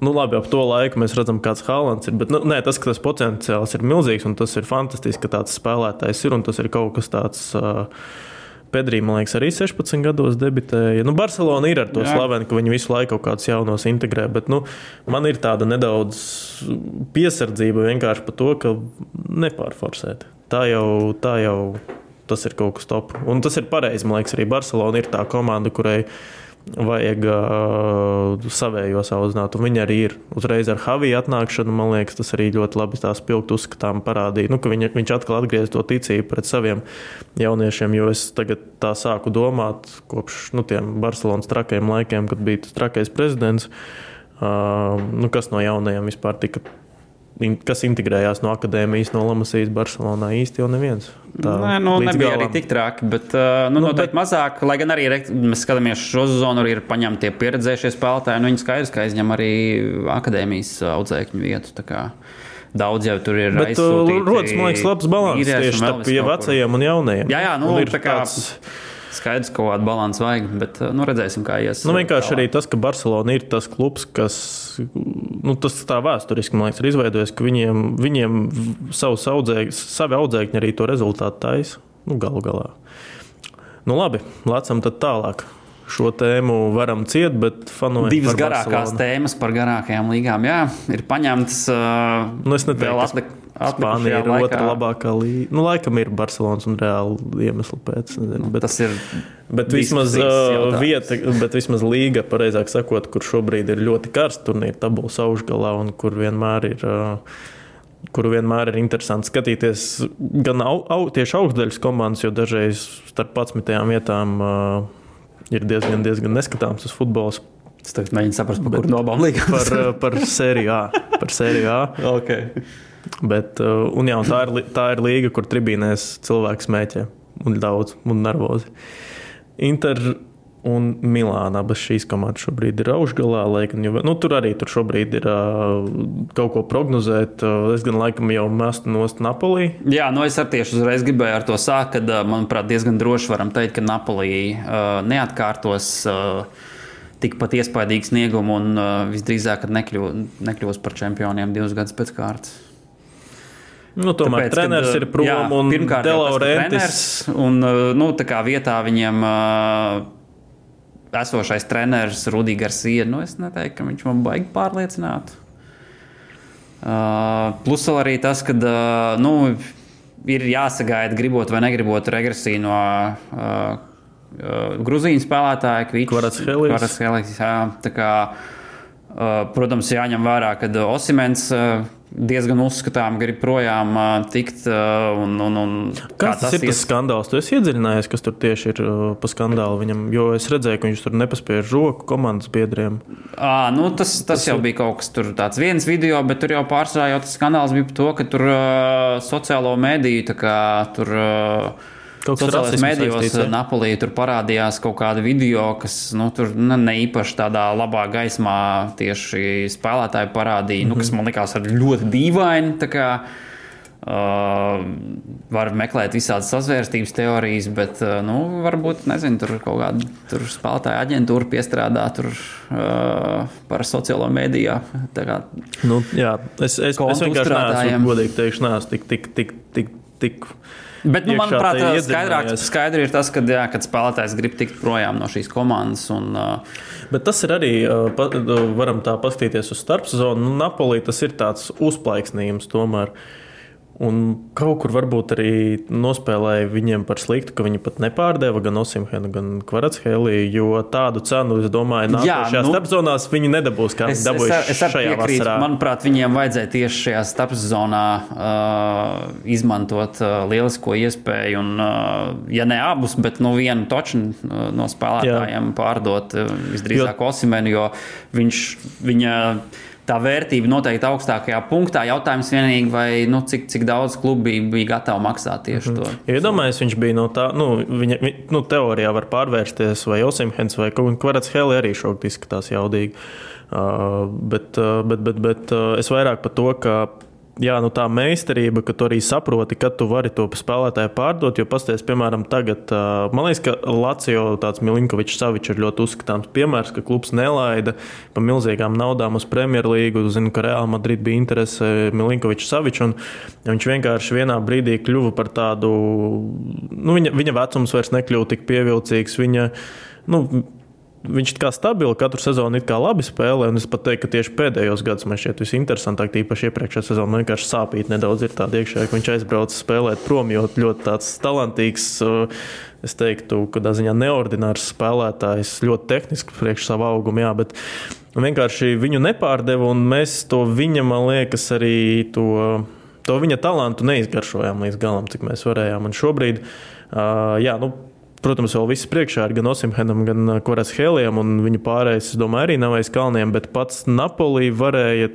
Nu, labi, ap to laiku mēs redzam, kāds Haalands ir. Bet nu, nē, tas, ka tas potenciāls ir milzīgs un tas ir fantastiski, ka tāds spēlētājs ir un tas ir kaut kas tāds. Uh, Pedrī, man liekas, arī 16 gados debitēja. Nu, Barcelona ir ar to slavenu, ka viņi visu laiku kaut kādus jaunos integrē, bet nu, man ir tāda nedaudz piesardzība vienkārši par to, ka nepārforsēt. Tā jau, tā jau tas ir kaut kas top. Un tas ir pareizi. Man liekas, arī Barcelona ir tā komanda, kurai vajag uh, savējos audzināt. Un viņi arī ir uzreiz ar Haviju atnākšanu. Man liekas, tas arī ļoti labi tā spilgt uzskatām parādīja. Nu, viņa, viņš atkal atgriez to ticību pret saviem jauniešiem, jo es tagad tā sāku domāt kopš nu, tiem Barcelonas trakajiem laikiem, kad bija tas trakais prezidents. Uh, nu, kas no jaunajiem vispār tika kas integrējās no akadēmijas, no Lamasijas, Barcelonā īsti jau neviens. Tā Nē, nu, nebija galam. arī tik traki, bet uh, nu, Nu, noteikti bet... mazāk. Lai gan arī mēs skatāmies šo sezonu, arī ir paņemti pieredzējušie spēlētāji. Nu, viņi skaidrs, ka aizņem arī akadēmijas audzēkņu vietu. Daudz jau tur ir Bet uh, rodas, man liekas, labs balans vīrieši un tieši starp vecajiem un jaunajiem. Jā, jā, nu, Un ir tā kā tāds skaidrs, ka kaut kāda balanss vajag, bet uh, nu, redzēsim, kā ies. Nu, vienkārši tālāk. arī tas, ka Barcelona ir tas klubs, kas nu, tas tā vēsturiski liekas, ir izveidojis, ka viņiem, viņiem savus audzēkņus, savi audzēkņi arī to rezultātu taisa. Nu, galu galā. Nu, labi, lecam tad tālāk. Šo tēmu varam ciet, bet fanojam. Divas garākās Barcelonu. tēmas par garākajām līgām. Jā, ir paņemtas. Uh, Nu, es neteiktu, vēl ka atlik, Spānija ir atlikušajā otra laikā. labākā līnija. Nu, laikam ir Barcelonas un Reāla iemesla pēc. Nezinu, bet, Tas ir. bet, vismaz, uh, vieta, bet vismaz līga, pareizāk sakot, kur šobrīd ir ļoti karsts turnīrs, tabulas augšgalā un kur vienmēr ir. Uh, kuru vienmēr ir interesanti skatīties gan au, au, tieši augstdaļas komandas, jo dažreiz starp 11 vietām uh, ir diezgan, diezgan neskatāms tas futbols. Es tagad mēģinu saprast, par kuru no abām līgām. Par, par sēriju A. Par sēriju A. <laughs> okay. Bet, uh, un jā, un tā, ir, tā ir līga, kur tribīnēs cilvēks smēķē un daudz un nervozi. Inter un Milāna abas šīs komandas šobrīd ir augšgalā. Lai, gan jau- nu, tur arī tur šobrīd ir uh, kaut ko prognozēt. Uh, es gan laikam jau mestu nost Napolī. Jā, nu es arī tieši uzreiz gribēju ar to sākt, kad, ā, manuprāt, diezgan droši varam teikt, ka Napoli uh, neatkārtos uh, tikpat iespaidīgu sniegumu un uh, visdrīzāk kad nekļu, nekļūs par čempioniem divus gadus pēc kārtas. Nu, tomēr Tāpēc, treneris kad, ir prom jā, un pirmkārt Delaurentis. Un uh, nu, tā kā vietā viņiem uh, esošais treneris Rudijs Garcia, nu es neteiktu, ka viņš man baigi pārliecināt. Uh, plus vēl arī tas, ka uh, nu, ir jāsagaida, gribot vai negribot regresiju no uh, uh, Grūzīņu spēlētāja tā kā, uh, Protams, jāņem vērā, ka Osimens uh, diezgan uzskatām grib projām tikt. Un, un, un kā Kāds tas ir tas skandāls? Tu esi iedziļinājies, kas tur tieši ir pa skandālu viņam, jo es redzēju, ka viņš tur nepaspēja roku komandas biedriem. À, nu, tas, tas, tas jau bija kaut kas tur tāds viens video, bet tur jau pārsvarā jau tas skandāls bija par to, ka tur sociālo mediju, tā kā tur uh, Kaut kas rasismu medijos? Napolī tur parādījās kaut kāda video, kas nu, tur ne, ne īpaši tādā labā gaismā tieši spēlētāji parādīja, mm -hmm. nu, kas man likās ļoti dīvaini. Uh, var meklēt visādas sazvērstības teorijas, bet uh, nu, varbūt nezinu, tur kaut kāda spēlētāja aģentūra piestrādā tur, uh, par sociālo mediju. tā kā- Nu, jā, es, es, es vienkārši neesmu, godīgi teikšu, neesmu tik, tik, tik, tik, tik Bet, nu, manuprāt, skaidrāk, skaidri ir tas, ka, jā, kad spēlētājs grib tikt projām no šīs komandas. Un, uh, Bet tas ir arī, uh, pa- uh, varam tā paskatīties uz starpsezonu. Nu, Napolī tas ir tāds uzplaiksnījums tomēr. Un kaut kur varbūt arī nospēlēja viņiem par sliktu, ka viņi pat nepārdeva gan Osimhenu, gan Kvaratskhelī, jo tādu cenu, es domāju, Jā, nākošajās nu, starpzonās viņi nedabūs, kā viņi dabūja šajā piekrītu. vasarā. Manuprāt, viņiem vajadzēja tieši šajā starpzonā uh, izmantot uh, lielisko iespēju, un, uh, ja ne abus, bet nu, vienu toču uh, no spēlētājiem Jā. pārdot uh, visdrīzāk Osimenu, jo viņš, viņa tā vērtība noteikti augstākajā punktā. Jautājums vienīgi, vai nu, cik, cik daudz klubi bija, gatavi maksāt tieši to. Iedomājieties, viņš bija no tā, nu, viņa, vi- nu, teorijā var pārvērsties, vai Osimhens vai Kvarats Helē arī šobrīd izskatās jaudīgi. Uh, bet, uh, bet, bet, bet uh, es vairāk par to, ka jā, nu, tā meistarība, ka tu arī saproti, kad tu vari to spēlētāju pārdot. Jo, pasties, piemēram, tagad, man liekas, ka Latvijas tāds Milinkovičs Savičs ir ļoti uzskatāms piemērs, ka klubs nelaida pa milzīgām naudām uz Premjerlīgu. Zinu, ka Real Madrid bija interese Milinkovičs Savičs, un viņš vienkārši vienā brīdī kļuva par tādu, nu, viņa, viņa vecums vairs nekļuva tik pievilcīgs. Viņa, nu, Viņš kā stabili katru sezonu kā labi spēlē, es pat teiktu, ka tieši pēdējos gados man šķiet visinteresantāk, tīpaši iepriekšējā sezonā, man vienkārši sāpīt nedaudz ir tāda iekšā, ka viņš aizbrauca spēlēt prom, jo ļoti tāds talantīgs, uh, es teiktu, kādā ziņā neordinārs spēlētājs, ļoti tehniski priekš savu augumu, jā, bet vienkārši viņu nepārdeva, un mēs to viņa, man liekas, arī to, to viņa talantu neizgaršojām līdz galam, cik mēs varējām. Un šobrīd, uh, jā, nu, Protams, vēl viss priekšā ir gan Osimhenam, gan Koras Hēlijam, un viņa pārējais, es domāju, arī nav aiz kalniem, bet pats Napolī varēja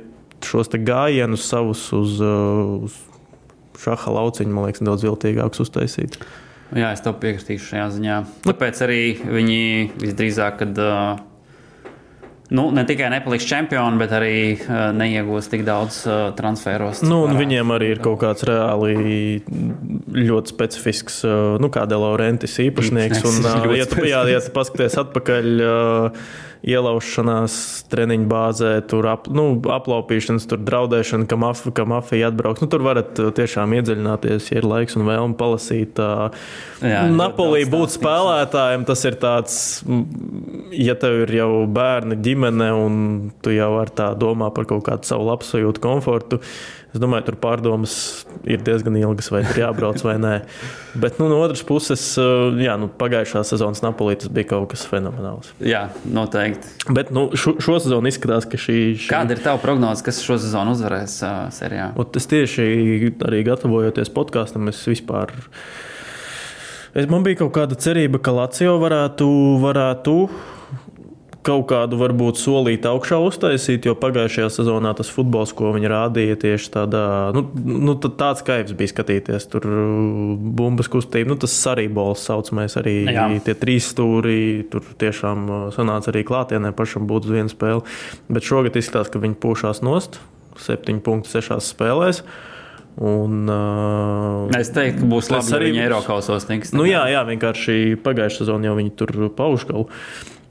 šos gājienus savus uz, uh, uz šaha lauciņu, man liekas, daudz viltīgākus uztaisīt. Jā, es tev piekritīšu šajā ziņā. Tāpēc arī viņi visdrīzāk, kad uh, nu, ne tikai nepaliks čempioni, bet arī uh, neiegūs tik daudz uh, transferos. Nu, viņiem arī ir kaut kāds reāli ļoti specifisks, uh, nu, kā Delaurentis īpašnieks. Un, uh, ja tu, jā, ja tu paskaties atpakaļ. Uh, ielaušanās treniņu bāzē, tur ap, nu, aplaupīšanas, tur draudēšana, ka, maf, ka mafija atbrauks. Nu, tur varat tiešām iedziļināties, ja ir laiks un vēlme palasīt. Jā, Napolī būt spēlētājiem, tas ir tāds, ja tev ir jau bērni, ģimene, un tu jau ar tā domā par kaut kādu savu labsajūtu, komfortu. Es domāju, tur pārdomas ir diezgan ilgas, vai tur jābrauc vai nē. Bet nu, no otras puses, jā, nu, pagājušā sezonas Napolī tas bija kaut kas fenomenāls. Jā, noteikti. Bet nu, šo, šo sezonu izskatās, ka šī, šī. Kāda ir tava prognoze, kas šo sezonu uzvarēs uh, serijā? Un es tieši arī gatavojoties podkāstam, es vispār. Es, man bija kaut kāda cerība, ka Latvija varētu, varētu kaut kādu varbūt solīt augšā uztaisīt, jo pagājušajā sezonā tas futbols, ko viņi rādīja, tieši tādā, nu, nu tāds kaivs bija skatīties. Tur uh, bumbas kustība, nu, tas arī bols saucamais, arī Jā. tie trīs stūri, tur tiešām uh, sanāca arī klātienē pašam būt uz vienu spēli. Bet šogad izskatās, ka viņi pūšās nost, septiņu punktu sešās spēlēs. Un, uh, es teiktu, ka būs labi arī viņa Eiropasos. Nu, jā, jā, vienkārši pagājušā sezonā jau viņi tur paužkalu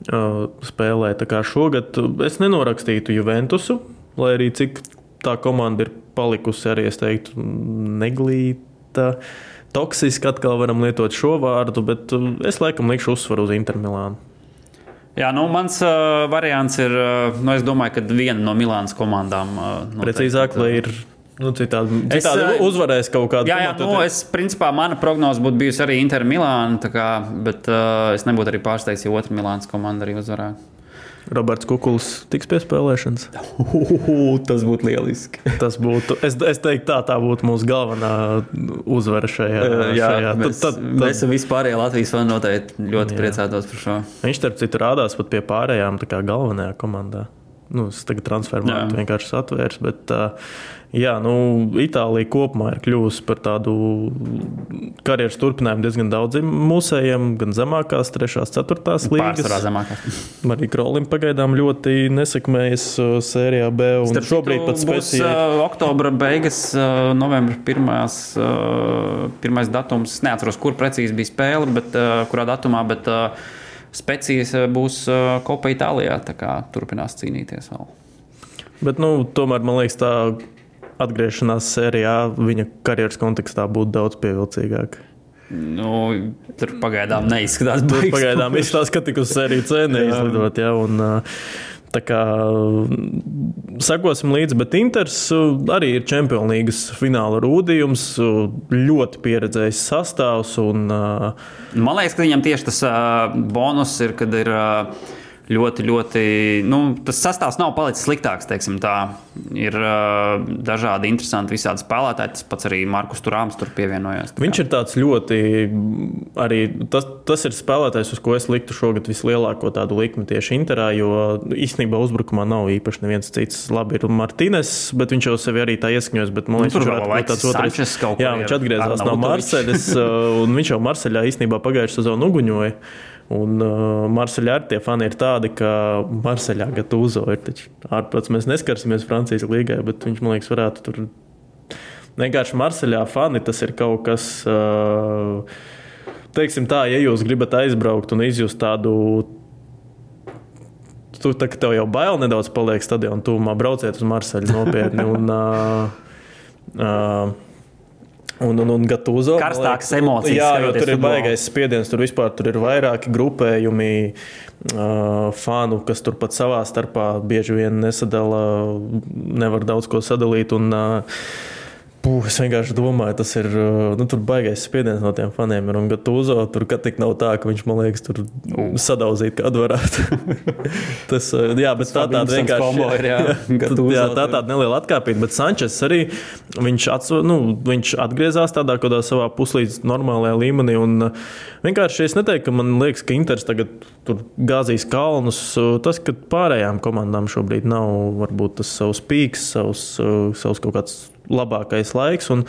spēlē. Šogad es nenorakstītu Juventusu, lai arī cik tā komanda ir palikusi arī, es teiktu, neglīta. Toksiski atkal varam lietot šo vārdu, bet es laikam likšu uzsvaru uz Intermilānu. Jā, nu, mans uh, variants ir, uh, nu, es domāju, ka viena no Milānas komandām. Uh, Precīzāk, lai ir Nu, citādi citādi es, uzvarēs kaut kādu jā, jā, nu, es, principā, mana prognoze būtu bijusi arī Inter Milāna, kā, bet uh, es nebūtu arī pārsteigts, ja otra Milānas komanda arī uzvarētu. Roberts Kukuls tiks pie spēlēšanas. <laughs> Uhuhu, tas būtu lieliski. tas būtu. Es, es teiktu, tā, tā būtu mūsu galvenā uzvara šajā. Jā, šajā. Mēs, tad, tad, tad, mēs vispār Latvijas fani noteikti ļoti jā. priecātos par šo. Viņš, starp citu, rādās pat pie pārējām galvenajā komandā. Nu, es tagad transfermātu vienkārši atvērs, bet uh, Jā, nu, Itālija kopumā ir kļuvusi par tādu karjeras turpinājumu diezgan daudziem mūsējiem, gan zemākās, trešās, ceturtās līnijas. <laughs> Arī Krolim pagaidām ļoti nesekmējas uh, sērijā B. Šobrīd pat spēcīgi. Uh, oktobra beigas, uh, novembra pirmās, uh, pirmais datums. Neatceros, kur precīzi bija spēle, bet uh, kurā datumā. Bet, uh, Spēcīgs uh, būs uh, Kopa Itālijā, turpinās cīnīties vēl. Bet, nu, tomēr man liekas, tā atgriešanās sērijā viņa karjeras kontekstā būtu daudz pievilcīgāka. Nu, tur pagaidām neizskatās. Tur pagaidām izskatās, ka tik uz sēriju C neizlidot. Ja, un, Tā kā sekosim līdzi, bet Inters arī ir League fināla rūdījums, ļoti pieredzējis sastāvs. Un, Man liekas, ka viņam tieši tas bonus ir, kad ir ļoti, ļoti. Nu, tas sastāvs nav palicis sliktāks. Ir uh, dažādi interesanti visādi spēlētāji. Tas pats arī Markus Turāms tur pievienojās. Viņš ir tāds ļoti. Arī tas, tas ir spēlētājs, uz ko es liktu šogad vislielāko tādu likmi tieši Interā. Jo īstenībā uzbrukumā nav īpaši neviens cits. Labi, ir Martīnes, bet viņš jau sevi arī tā ieskņos. Bet, man liekas, nu, viņš ir tāds otrs. Jā, viņš atgriezās no Marseļas, un viņš jau Marseļā īstenībā pagājušajā sezonā uguņoja. Un uh, Marseļā ar tie fani ir tādi, ka Marseļā Gatūzo ir ārprāts. Mēs neskarsimies Francijas līgai, bet viņš man liekas, varētu tur vienkārši Marseļā fani. Tas ir kaut kas, uh, teiksim tā, ja jūs gribat aizbraukt un izjust tādu. Tu tā, tev jau bail nedaudz paliek stadionā, tūmā brauciet uz Marseļu nopietni. Un, uh, uh, Un, un, un Gatūzo. Karstākas emocijas. Jā, jo tur ir futbolu. baigais spiediens, tur vispār tur ir vairāki grupējumi uh, fanu, kas tur pat savā starpā bieži vien nesadala, nevar daudz ko sadalīt. Un, uh, Puh, es vienkārši domāju, tas ir uh, nu, baigais spiediens no tiem faniem. Ir, un Gatūzo tur tik nav tā, ka viņš man liekas, tur uh. sadauzīt kādu varētu. <laughs> tas, uh, jā, bet tas tā tāda vienkārši ir. Jā, <laughs> jā, tā tāda neliela atkāpība. Bet Sančes arī viņš, ats, nu, viņš atgriezās tādā kādā savā puslīdz normālajā līmenī. Un vienkārši es neteiktu, ka man liekas, ka Inters tagad gāzīs kalnus. Tas, ka pārējām komandām šobrīd nav varbūt tas savs pīks, savs, savs kaut kāds labākais laiks. Un,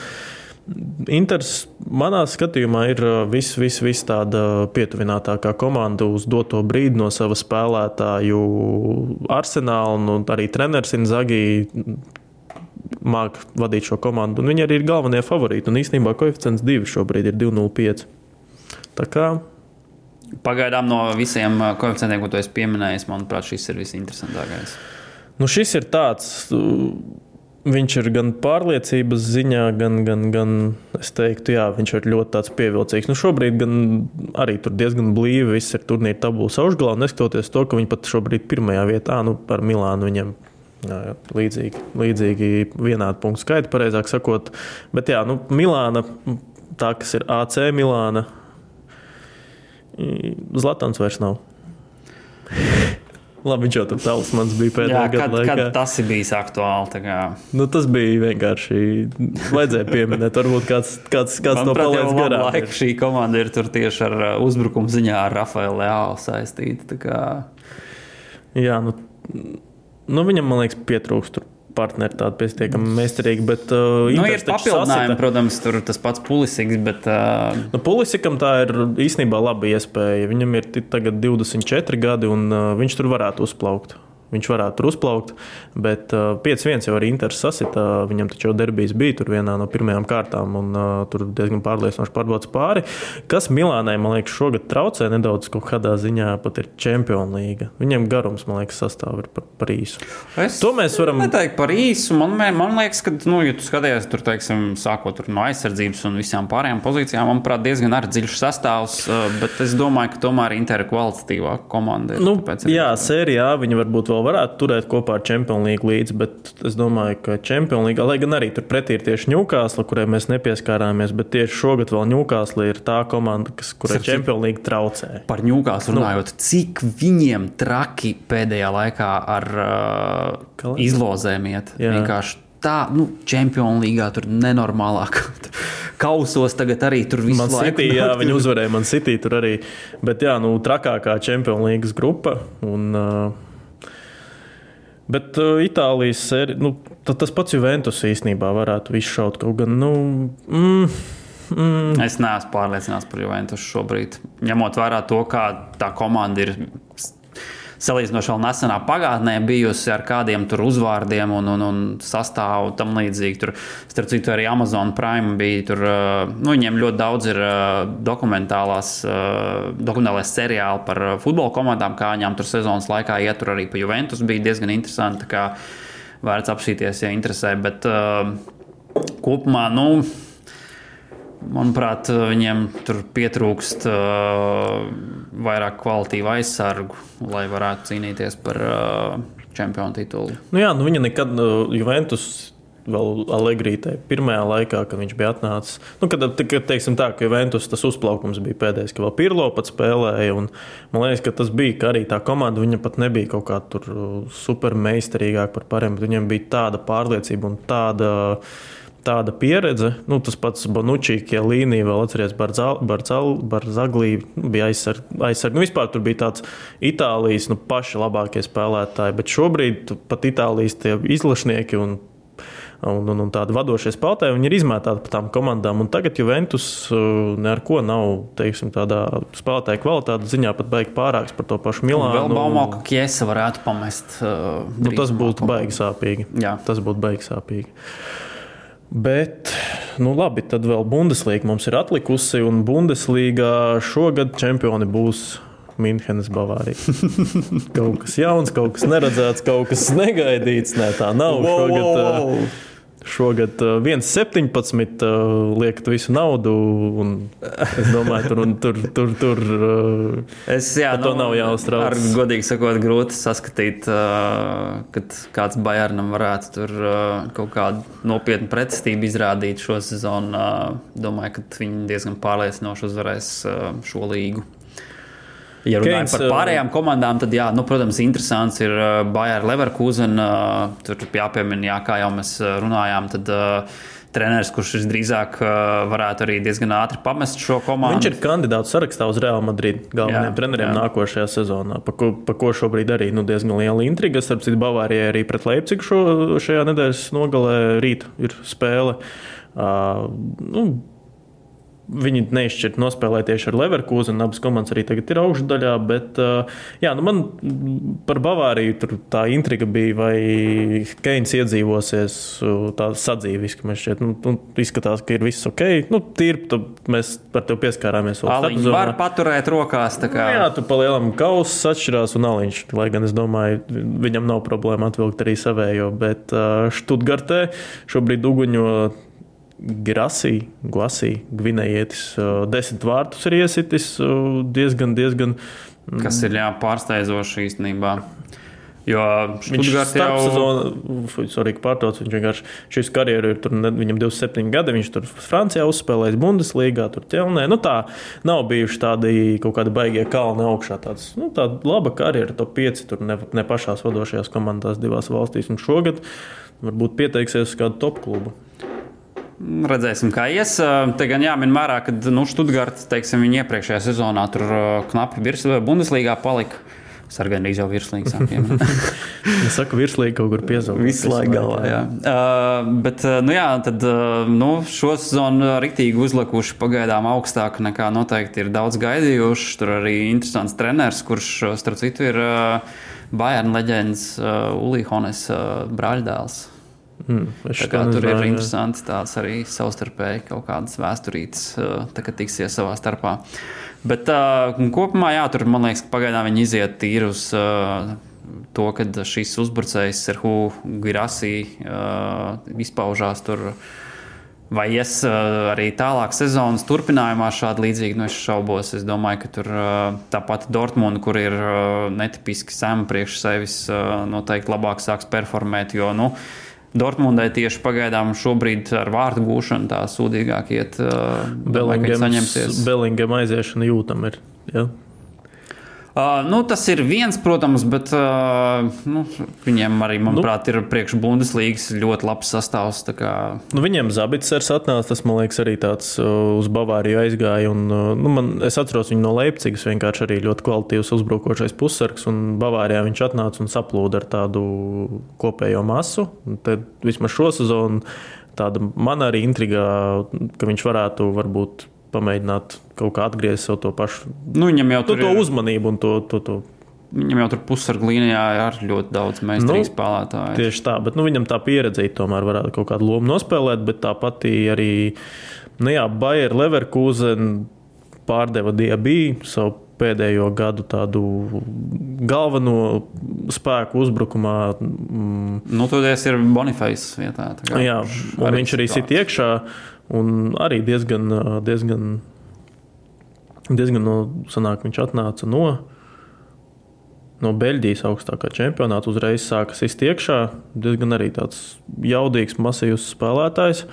Inters manā skatījumā ir viss, viss, viss tāda pietuvinātākā komanda uz doto brīdi no sava spēlētāju arsenāla. Nu, arī treneris Inzagī māca vadīt šo komandu. Un viņi arī ir galvenie favorīti. Un īstenībā koeficients 2 šobrīd ir 2,05. Tā kā Pagaidām no visiem uh, koeficientiem, ko tu esi pieminējis, manuprāt, šis ir visinteresantākais. Nu, šis ir tāds. uh, Viņš ir gan pārliecības ziņā, gan, gan, gan es teiktu, jā, viņš ir ļoti pievilcīgs. Nu, šobrīd gan arī tur diezgan blīvi viss ir turnīra tabulas augšgalā, neskatoties to, ka viņi pat šobrīd pirmajā vietā, nu, par Milānu viņam jā, jā, līdzīgi, līdzīgi vienādu punktu skaitu, pareizāk sakot. Bet jā, nu, Milāna, tā kas ir AC Milāna, Zlatans vairs nav. Labi, viņš jau tur talismans bija pēdējā Jā, gada kad, laikā. kad tas ir bijis aktuāli? Nu, tas bija vienkārši. Vajadzēja pieminēt, varbūt kāds, kāds, kāds to Manuprāt, jau palaidis garām. laiku šī komanda ir tur tieši ar uh, uzbrukumu ziņā ar Rafaelu Leālu saistīta. Jā, nu, nu, viņam, man liekas, pietrūkst tur partneri tādi pietiekami meistarīgi. Bet, uh, Nu, ir papildinājumi, sasita. protams, tur tas pats Pulisiks, bet uh, Nu, Pulisikam tā ir īstenībā laba iespēja. Viņam ir tagad 24 gadi, un uh, viņš tur varētu uzplaukt. Viņš varētu tur uzplaukt, bet uh, 5-1 jau arī Inters sasita. Viņam taču jau derbijas bija tur vienā no pirmajām kārtām, un uh, tur diezgan pārliecinoši pārbaudas pāri. Kas Milānai, man liekas, šogad traucē nedaudz kaut kādā ziņā, pat ir Champions League. Viņiem garums, man liekas, sastāv ir par, par īsu. es To mēs varam- neteikt par īsu. Man, man liekas, ka, nu, ja tu skaties tur, teiksim, sākot tur no aizsardzības un visām pārējām pozīcijām, manuprāt, diezgan arī dziļš sastāvs, uh, bet es domāju, ka tomēr Inter ir kvalitatīvāka komanda. ir, Nu, jā, sērijā viņi varbūt vēl varētu turēt kopā ar Champions League līdzi, bet es domāju, ka Champions League, lai gan arī tur pretī ir tieši Newcastle, kurai mēs nepieskārāmies, bet tieši šogad vēl Newcastle ir tā komanda, kas, kurai Starp citu- Champions League traucē. Par ņūkās runājot, nu, cik viņiem traki pēdējā laikā ar uh, izlozēm iet. Jā. Vienkārši tā, nu, Champions League tur nenormālāk. <laughs> Kausos tagad arī tur viss Man City, jā, viņi uzvarēja man City tur arī, bet jā, nu, trakākā Champions League grupa. Un, uh, Bet uh, Itālijas sērija, nu, ta- tas pats Juventus īstenībā varētu izšaut kaut gan, nu, mm, mm, Es neesmu pārliecināts par Juventus šobrīd. Ņemot vērā to, kā tā komanda ir salīdzinoši vēl nesenā pagātnē bijusi ar kādiem tur uzvārdiem un, un, un sastāvu tam līdzīgi. Tur, starp citu, arī Amazon Prime bija tur, nu, viņiem ļoti daudz ir dokumentālās, dokumentālās seriāli par futbola komandām, kā viņām tur sezonas laikā iet, tur arī pa Juventus bija diezgan interesanti. Vērts apsīties, ja interesē. Bet uh, kopumā, nu, Manuprāt, viņiem tur pietrūkst uh, vairāk kvalitīvu aizsargu, lai varētu cīnīties par uh, čempionu titulu. Nu jā, nu viņa nekad, uh, Juventus vēl Allegrītē, pirmajā laikā, kad viņš bija atnācis. Nu, kad, kad teiksim tā, ka Juventus tas uzplaukums bija pēdējais, ka vēl Pirlo pat spēlēja. Un, man liekas, ka tas bija, ka arī tā komanda viņa pat nebija kaut kā tur supermeistarīgāka par pārējiem, bet viņiem bija tāda pārliecība un tāda. Tāda pieredze, nu, tas pats ja līnija vēl atceries Barzaglī, bija aizsargi. Aizsarg. Nu, vispār tur bija tāds Itālijas nu, paši labākie spēlētāji, bet šobrīd pat Itālijas izlašnieki un un, un, un tādi vadošie spēlētāji, viņi ir izmētāti pa tām komandām. Un tagad Juventus uh, neko nav, teiksim, tādā spēlētāja kvalitātes ziņā pat baigi pārāks par to pašu Milānu. Vēl baumā, ka Kiesa varētu pamest. Uh, Nu, tas būtu baigi sāpīgi. Jā. Tas būtu baigi sāpīgi. Bet, nu labi, tad vēl Bundeslīga mums ir atlikusi, un Bundeslīgā šogad čempioni būs Münchenes Bavārija. <laughs> kaut kas jauns, kaut kas neredzēts, kaut kas negaidīts. Nē, tā nav. Wow, šogad, wow. Šogad uh, 1,17 uh, liekat visu naudu. un Es domāju, tur, tur, tur, tur uh, Es, jā, Par to nav jāuztraucas. Ar, godīgi sakot, grūti saskatīt, kad kāds Bajernam varētu tur kaut kādu nopietnu pretestību izrādīt šo sezonu. Domāju, ka viņi diezgan pārliecinoši uzvarēs šo līgu. Ja runājam Keins, par pārējām komandām, tad, jā, nu, protams, interesants ir uh, Bayern Leverkusen. Uh, tur jāpiemina, jā, kā jau mēs uh, runājām, tad uh, treneris, kurš visdrīzāk uh, varētu arī diezgan ātri pamest šo komandu. Viņš ir kandidāts sarakstā uz Real Madrid galvenajiem Jā, treneriem jā. nākošajā sezonā, pa ko, pa ko šobrīd arī nu, diezgan liela intriga. Starp citu, Bavārijai arī pret Leipzigu šo, šajā nedēļas nogalē rīt ir spēle. Uh, nu, Viņi neizšķirt nospēlēt tieši ar Leverkūzenu. Abas komandas arī tagad ir augšdaļā. Bet, jā, nu man par Bavāriju tur tā intriga bija, vai Keins iedzīvosies tā sadzīviski. Man šķiet, nu, nu, izskatās, ka ir viss ok. Nu, tīri, tu, mēs par to pieskārāmies. Aliņš var paturēt rokās. Nu, jā, tu palielam kausas atšķirās un aliņš. Lai gan es domāju, viņam nav problēma atvilkt arī savējo. Bet Štutgartē šobrīd uguņo Grasī, Guasī, Gvinējietis, desmit vārtus ir iesitis diezgan, diezgan. Kas ir jā, pārsteidzoši īstenībā. Jo viņš jau... sezonu, sorry, pārtrauc, viņš vienkārši šis karjeru ir tur, viņam 27 gadi, viņš tur Francijā uzspēlējis Bundeslīgā, tur ķelnē. Nu tā, nav bijuši tādi kaut kādi baigie kalni augšā. Tāds, nu, tāda laba karjera, top 5, tur ne, ne pašās vadošajās komandās divās valstīs. Un šogad varbūt pieteiksies uz kādu top klubu. Redzēsim, kā ies. Te gan jāmin vērā, ka nu, Stuttgarts, teiksim, iepriekšējā sezonā tur knapi virs Bundeslīgā palika. Sargājas arī jau virslīgas. <laughs> es saku, virslīgi kaut kur piezaudēt. Visu laiku galvā. Jā. Uh, bet, nu jā, tad uh, nu, šo sezonu rīktīgi uzlikuši pagaidām augstāk nekā noteikti ir daudz gaidījuši. Tur arī interesants treneris, kurš, starp citu, ir uh, Bayern leģends uh, Ulī Hones uh, brāļdēls. Mm, kā, tur ir interesanti tās arī savstarpēji kaut kādas vēsturītes, tā, kad tiksies savā starpā. Bet uh, kopumā, jā, tur man liekas, ka pagaidām viņi iziet tīri uz uh, to, ka šis uzbrucējs Serhu Girasī uh, izpaužās tur. Vai ies uh, arī tālāk sezonas turpinājumā šādi līdzīgi, nu es šaubos. Es domāju, ka tur uh, tāpat Dortmund, kur ir uh, netipiski zema priekš sevis, uh, noteikti labāk sāks performēt, jo, nu, uh, Dortmundai tieši pagaidām šobrīd ar vārdu gūšanu tā sūdīgāk iet. Uh, Belingam aiziešana jūtam ir. Ja? Uh, nu, tas ir viens, protams, bet uh, nu, viņiem arī, manuprāt, nu, ir priekš Bundeslīgas ļoti labs sastāvs. Kā... Nu, viņiem Zabitsers atnāca, tas man liekas arī tāds uh, uz Bavāriju aizgāja. Un, uh, nu, man, es atceros viņu no Leipzigas, vienkārši arī ļoti kvalitīvs uzbrukošais pussargs. Un Bavārijā viņš atnāca un saplūda ar tādu kopējo masu. Un tad vismaz šo sezonu tāda man arī intrigā, ka viņš varētu varbūt pamēģināt kaut kā atgriezties sev to pašu. Nu, viņam jau tur to, to uzmanību un to. to, to. Viņam jau tur pusargu līnijā ir ļoti daudz meistarīgas nu, spēlētāju. Tieši tā, bet nu, viņam tā pieredze tomēr varētu kaut kādu lomu nospēlēt, bet tāpat arī nu, jā, Bayer Leverkusen pārdeva Diabī savu pēdējo gadu tādu galveno spēku uzbrukumā. Mm. Nu, Toties ir Bonifais vietā. Jā, arī viņš arī sit iekšā. Un arī diezgan, diezgan, diezgan no, sanāk, viņš atnāca no, no Beļģijas augstākā čempionāta. Uzreiz sākas iztiekšā. Diezgan arī tāds jaudīgs, masīvs spēlētājs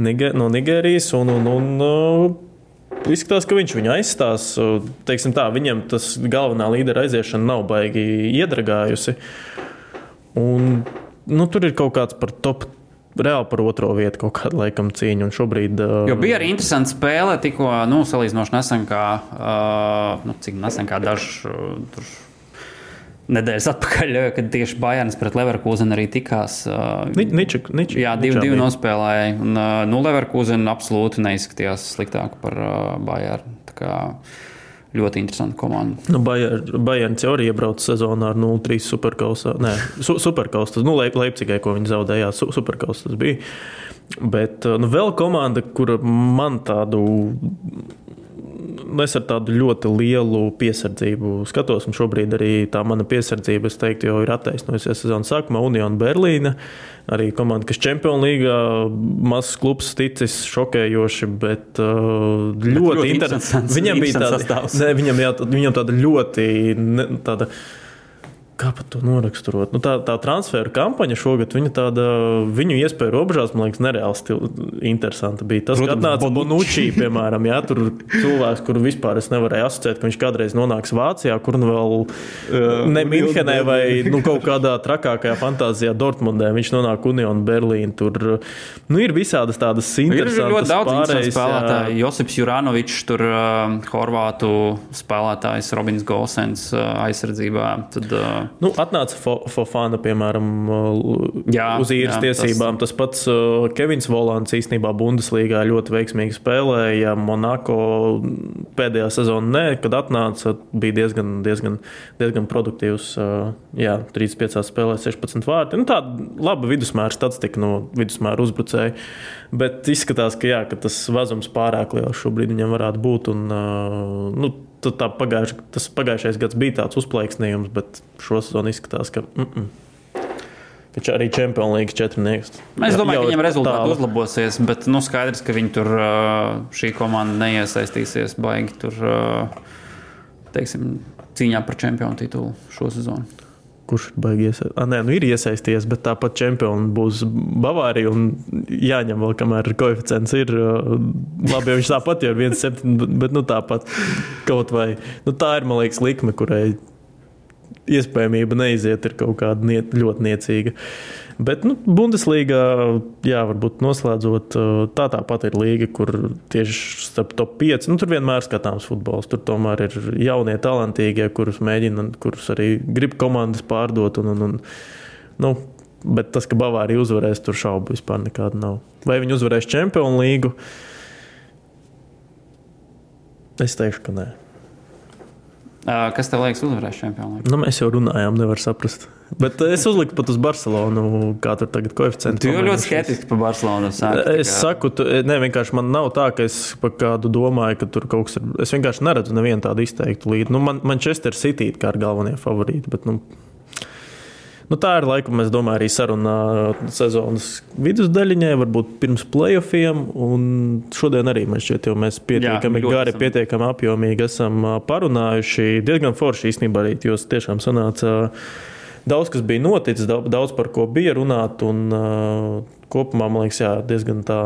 Niger, no Nigērijas. Un, un, un, Izskatās, ka viņš viņu aizstās. Teiksim tā, viņam tas galvenā līdera aiziešana nav baigi iedragājusi. Un, nu, tur ir kaut kāds par top reāli par otro vietu kaut kādu laikam cīņu. Un šobrīd. Uh, jo bija arī interesanta spēle, tikko nu, salīdzinoši nesen, kā, uh, nu, cik nesen kā dažs. Uh, Nedēļas atpakaļ, <laughs> kad tieši Bajāns pret Leverkūzenu arī tikās. Uh, Ničak, ničak, jā, divi, divi nospēlēja. Un, uh, nu, Leverkūzena absolūti neizskatījās sliktāk par uh, Bajānu ļoti interesanta komanda. Nu, Bajans jau arī iebrauca sezonā ar 0-3 superkausā. Nē, su, superkausā. Nu, Leipzigai, ko viņi zaudēja, su, superkausā tas bija. Bet nu, vēl komanda, kura man tādu es ar tādu ļoti lielu piesardzību skatos, un šobrīd arī tā mana piesardzība, es teiktu, jau ir attaisnojusies sezonas sākumā. Union Berlīna, arī komanda, kas Champions League, mazs klubs, ticis šokējoši, bet uh, ļoti, ļoti interesants. Viņam bija tāda, ne, viņam, jā, viņam tāda ļoti. Ne, tāda, Kā pat to noraksturot? Nu, tā, tā transfera kampaņa šogad, viņa tāda, viņu iespēja robežās, man liekas, nereāli stil, interesanta bija. Tas, kad atnāca Bonucci, <laughs> piemēram, jā, tur cilvēks, kuru vispār es nevarēju asociēt, ka viņš kādreiz nonāks Vācijā, kur nu vēl ne Minhenē vai nu, kaut kādā trakākajā fantāzijā Dortmundē. Viņš nonāk Union Berlīna. Tur nu, ir visādas tādas interesantas ir ļoti daudz pārējais, spēlētāju. Josips Juranovičs, tur uh, Horvātu spēlētājs Robins Golsens uh, aizsardzībā. Tad, uh, Nu, atnāca Fo- Fofana, piemēram, Jā, uz īres jā, tiesībām. Tas, tas pats uh, Kevins Volants īstenībā Bundeslīgā ļoti veiksmīgi spēlēja. Monako pēdējā sezonā, nē, kad atnāca, bija diezgan, diezgan, diezgan produktīvs. uh, Jā, 35 spēlēs, 16 vārti. Nu, tāda laba vidusmēra statistika no vidusmēra uzbrucēja. Bet izskatās, ka, jā, ka tas vazums pārāk liels šobrīd viņam varētu būt. Un, uh, nu, tā pagājuš, tas pagājušais gads bija tāds uzplaiksnījums, bet šo sezonu izskatās, ka. Mm -mm. Viņš arī Champions League četrnieks. Es domāju, ka viņam rezultāti tālu. uzlabosies, bet nu, skaidrs, ka viņi tur šī komanda neiesaistīsies baigi tur, teiksim, cīņā par čempionu titulu šo sezonu. Kurš ir baigi iesaistījies? Ah, nē, nu ir iesaistījies, bet tāpat čempioni būs Bavārija. Jāņem vēl, kamēr koeficients ir. uh, Labi, viņš tāpat jau ir 1,7, bet nu, tāpat kaut vai. Nu, tā ir, man liekas, likme, kurai iespējamība neiziet, ir kaut kāda niet, ļoti niecīga. Bet nu, Bundeslīgā, jā, varbūt noslēdzot, uh, tā tāpat ir līga, kur tieši starp top 5. Nu, tur vienmēr skatāms futbols. Tur tomēr ir jaunie, talantīgie, kurus mēģina, kurus arī grib komandas pārdot. Un, un, un, nu, bet tas, ka Bavārija uzvarēs, tur šaubu vispār nekādu nav. Vai viņi uzvarēs Champions League? Es teikšu, ka nē. Kas tev liekas uzvarēs čempionu? Nu, mēs jau runājām, nevar saprast. Bet es uzliku pat uz Barcelonu, kā tur tagad koeficients. Tu jau ļoti skeptiski par Barcelonu sāki. Es saku, tu, ne, vienkārši man nav tā, ka es par kādu domāju, ka tur kaut kas ir. Es vienkārši neredzu nevienu tādu izteiktu līdzi. Nu, man Manchester City kā ir galvenie favorīti. Bet, nu, nu, tā ir laikam, es domāju, arī sarunā sezonas vidusdaļiņai, varbūt pirms playoffiem. Šodien arī man šķiet, jau mēs pietiekami ļoti gari, esam. pietiekami apjomīgi esam parunājuši. Diezgan forši īstenībā arī, jo tiešām sanāca. Daudz kas bija noticis, daudz, par ko bija runāt. Un, uh, kopumā, man liekas, jā, diezgan tā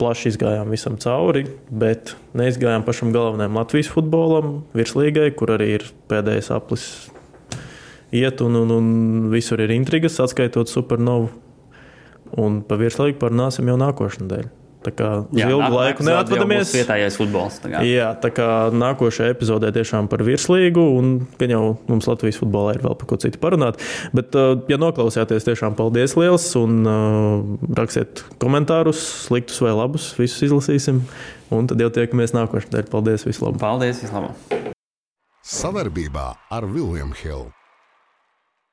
plaši izgājām visam cauri. Bet neizgājām pašam galvenajam Latvijas futbolam, virslīgai, kur arī ir pēdējais aplis iet, un, un, un visur ir intrigas, atskaitot supernovu. Un pa virslīgu parunāsim jau nākošais nedēļa. Tā kā uz ilgu laiku neatvadamies. Vietējais futbols. tā kā. Jā, tā kā nākošajā epizodē tiešām par virslīgu, un gan jau mums Latvijas futbolā ir vēl par ko citu parunāt. Bet, uh, ja noklausījāties, tiešām paldies liels, un uh, rakstiet komentārus, sliktus vai labus, visus izlasīsim. Un tad jau tiekamies nākošajā nedēļā. Paldies, vislabāk! Paldies, vislabāk! Savarbībā ar Vilniņu Hildu.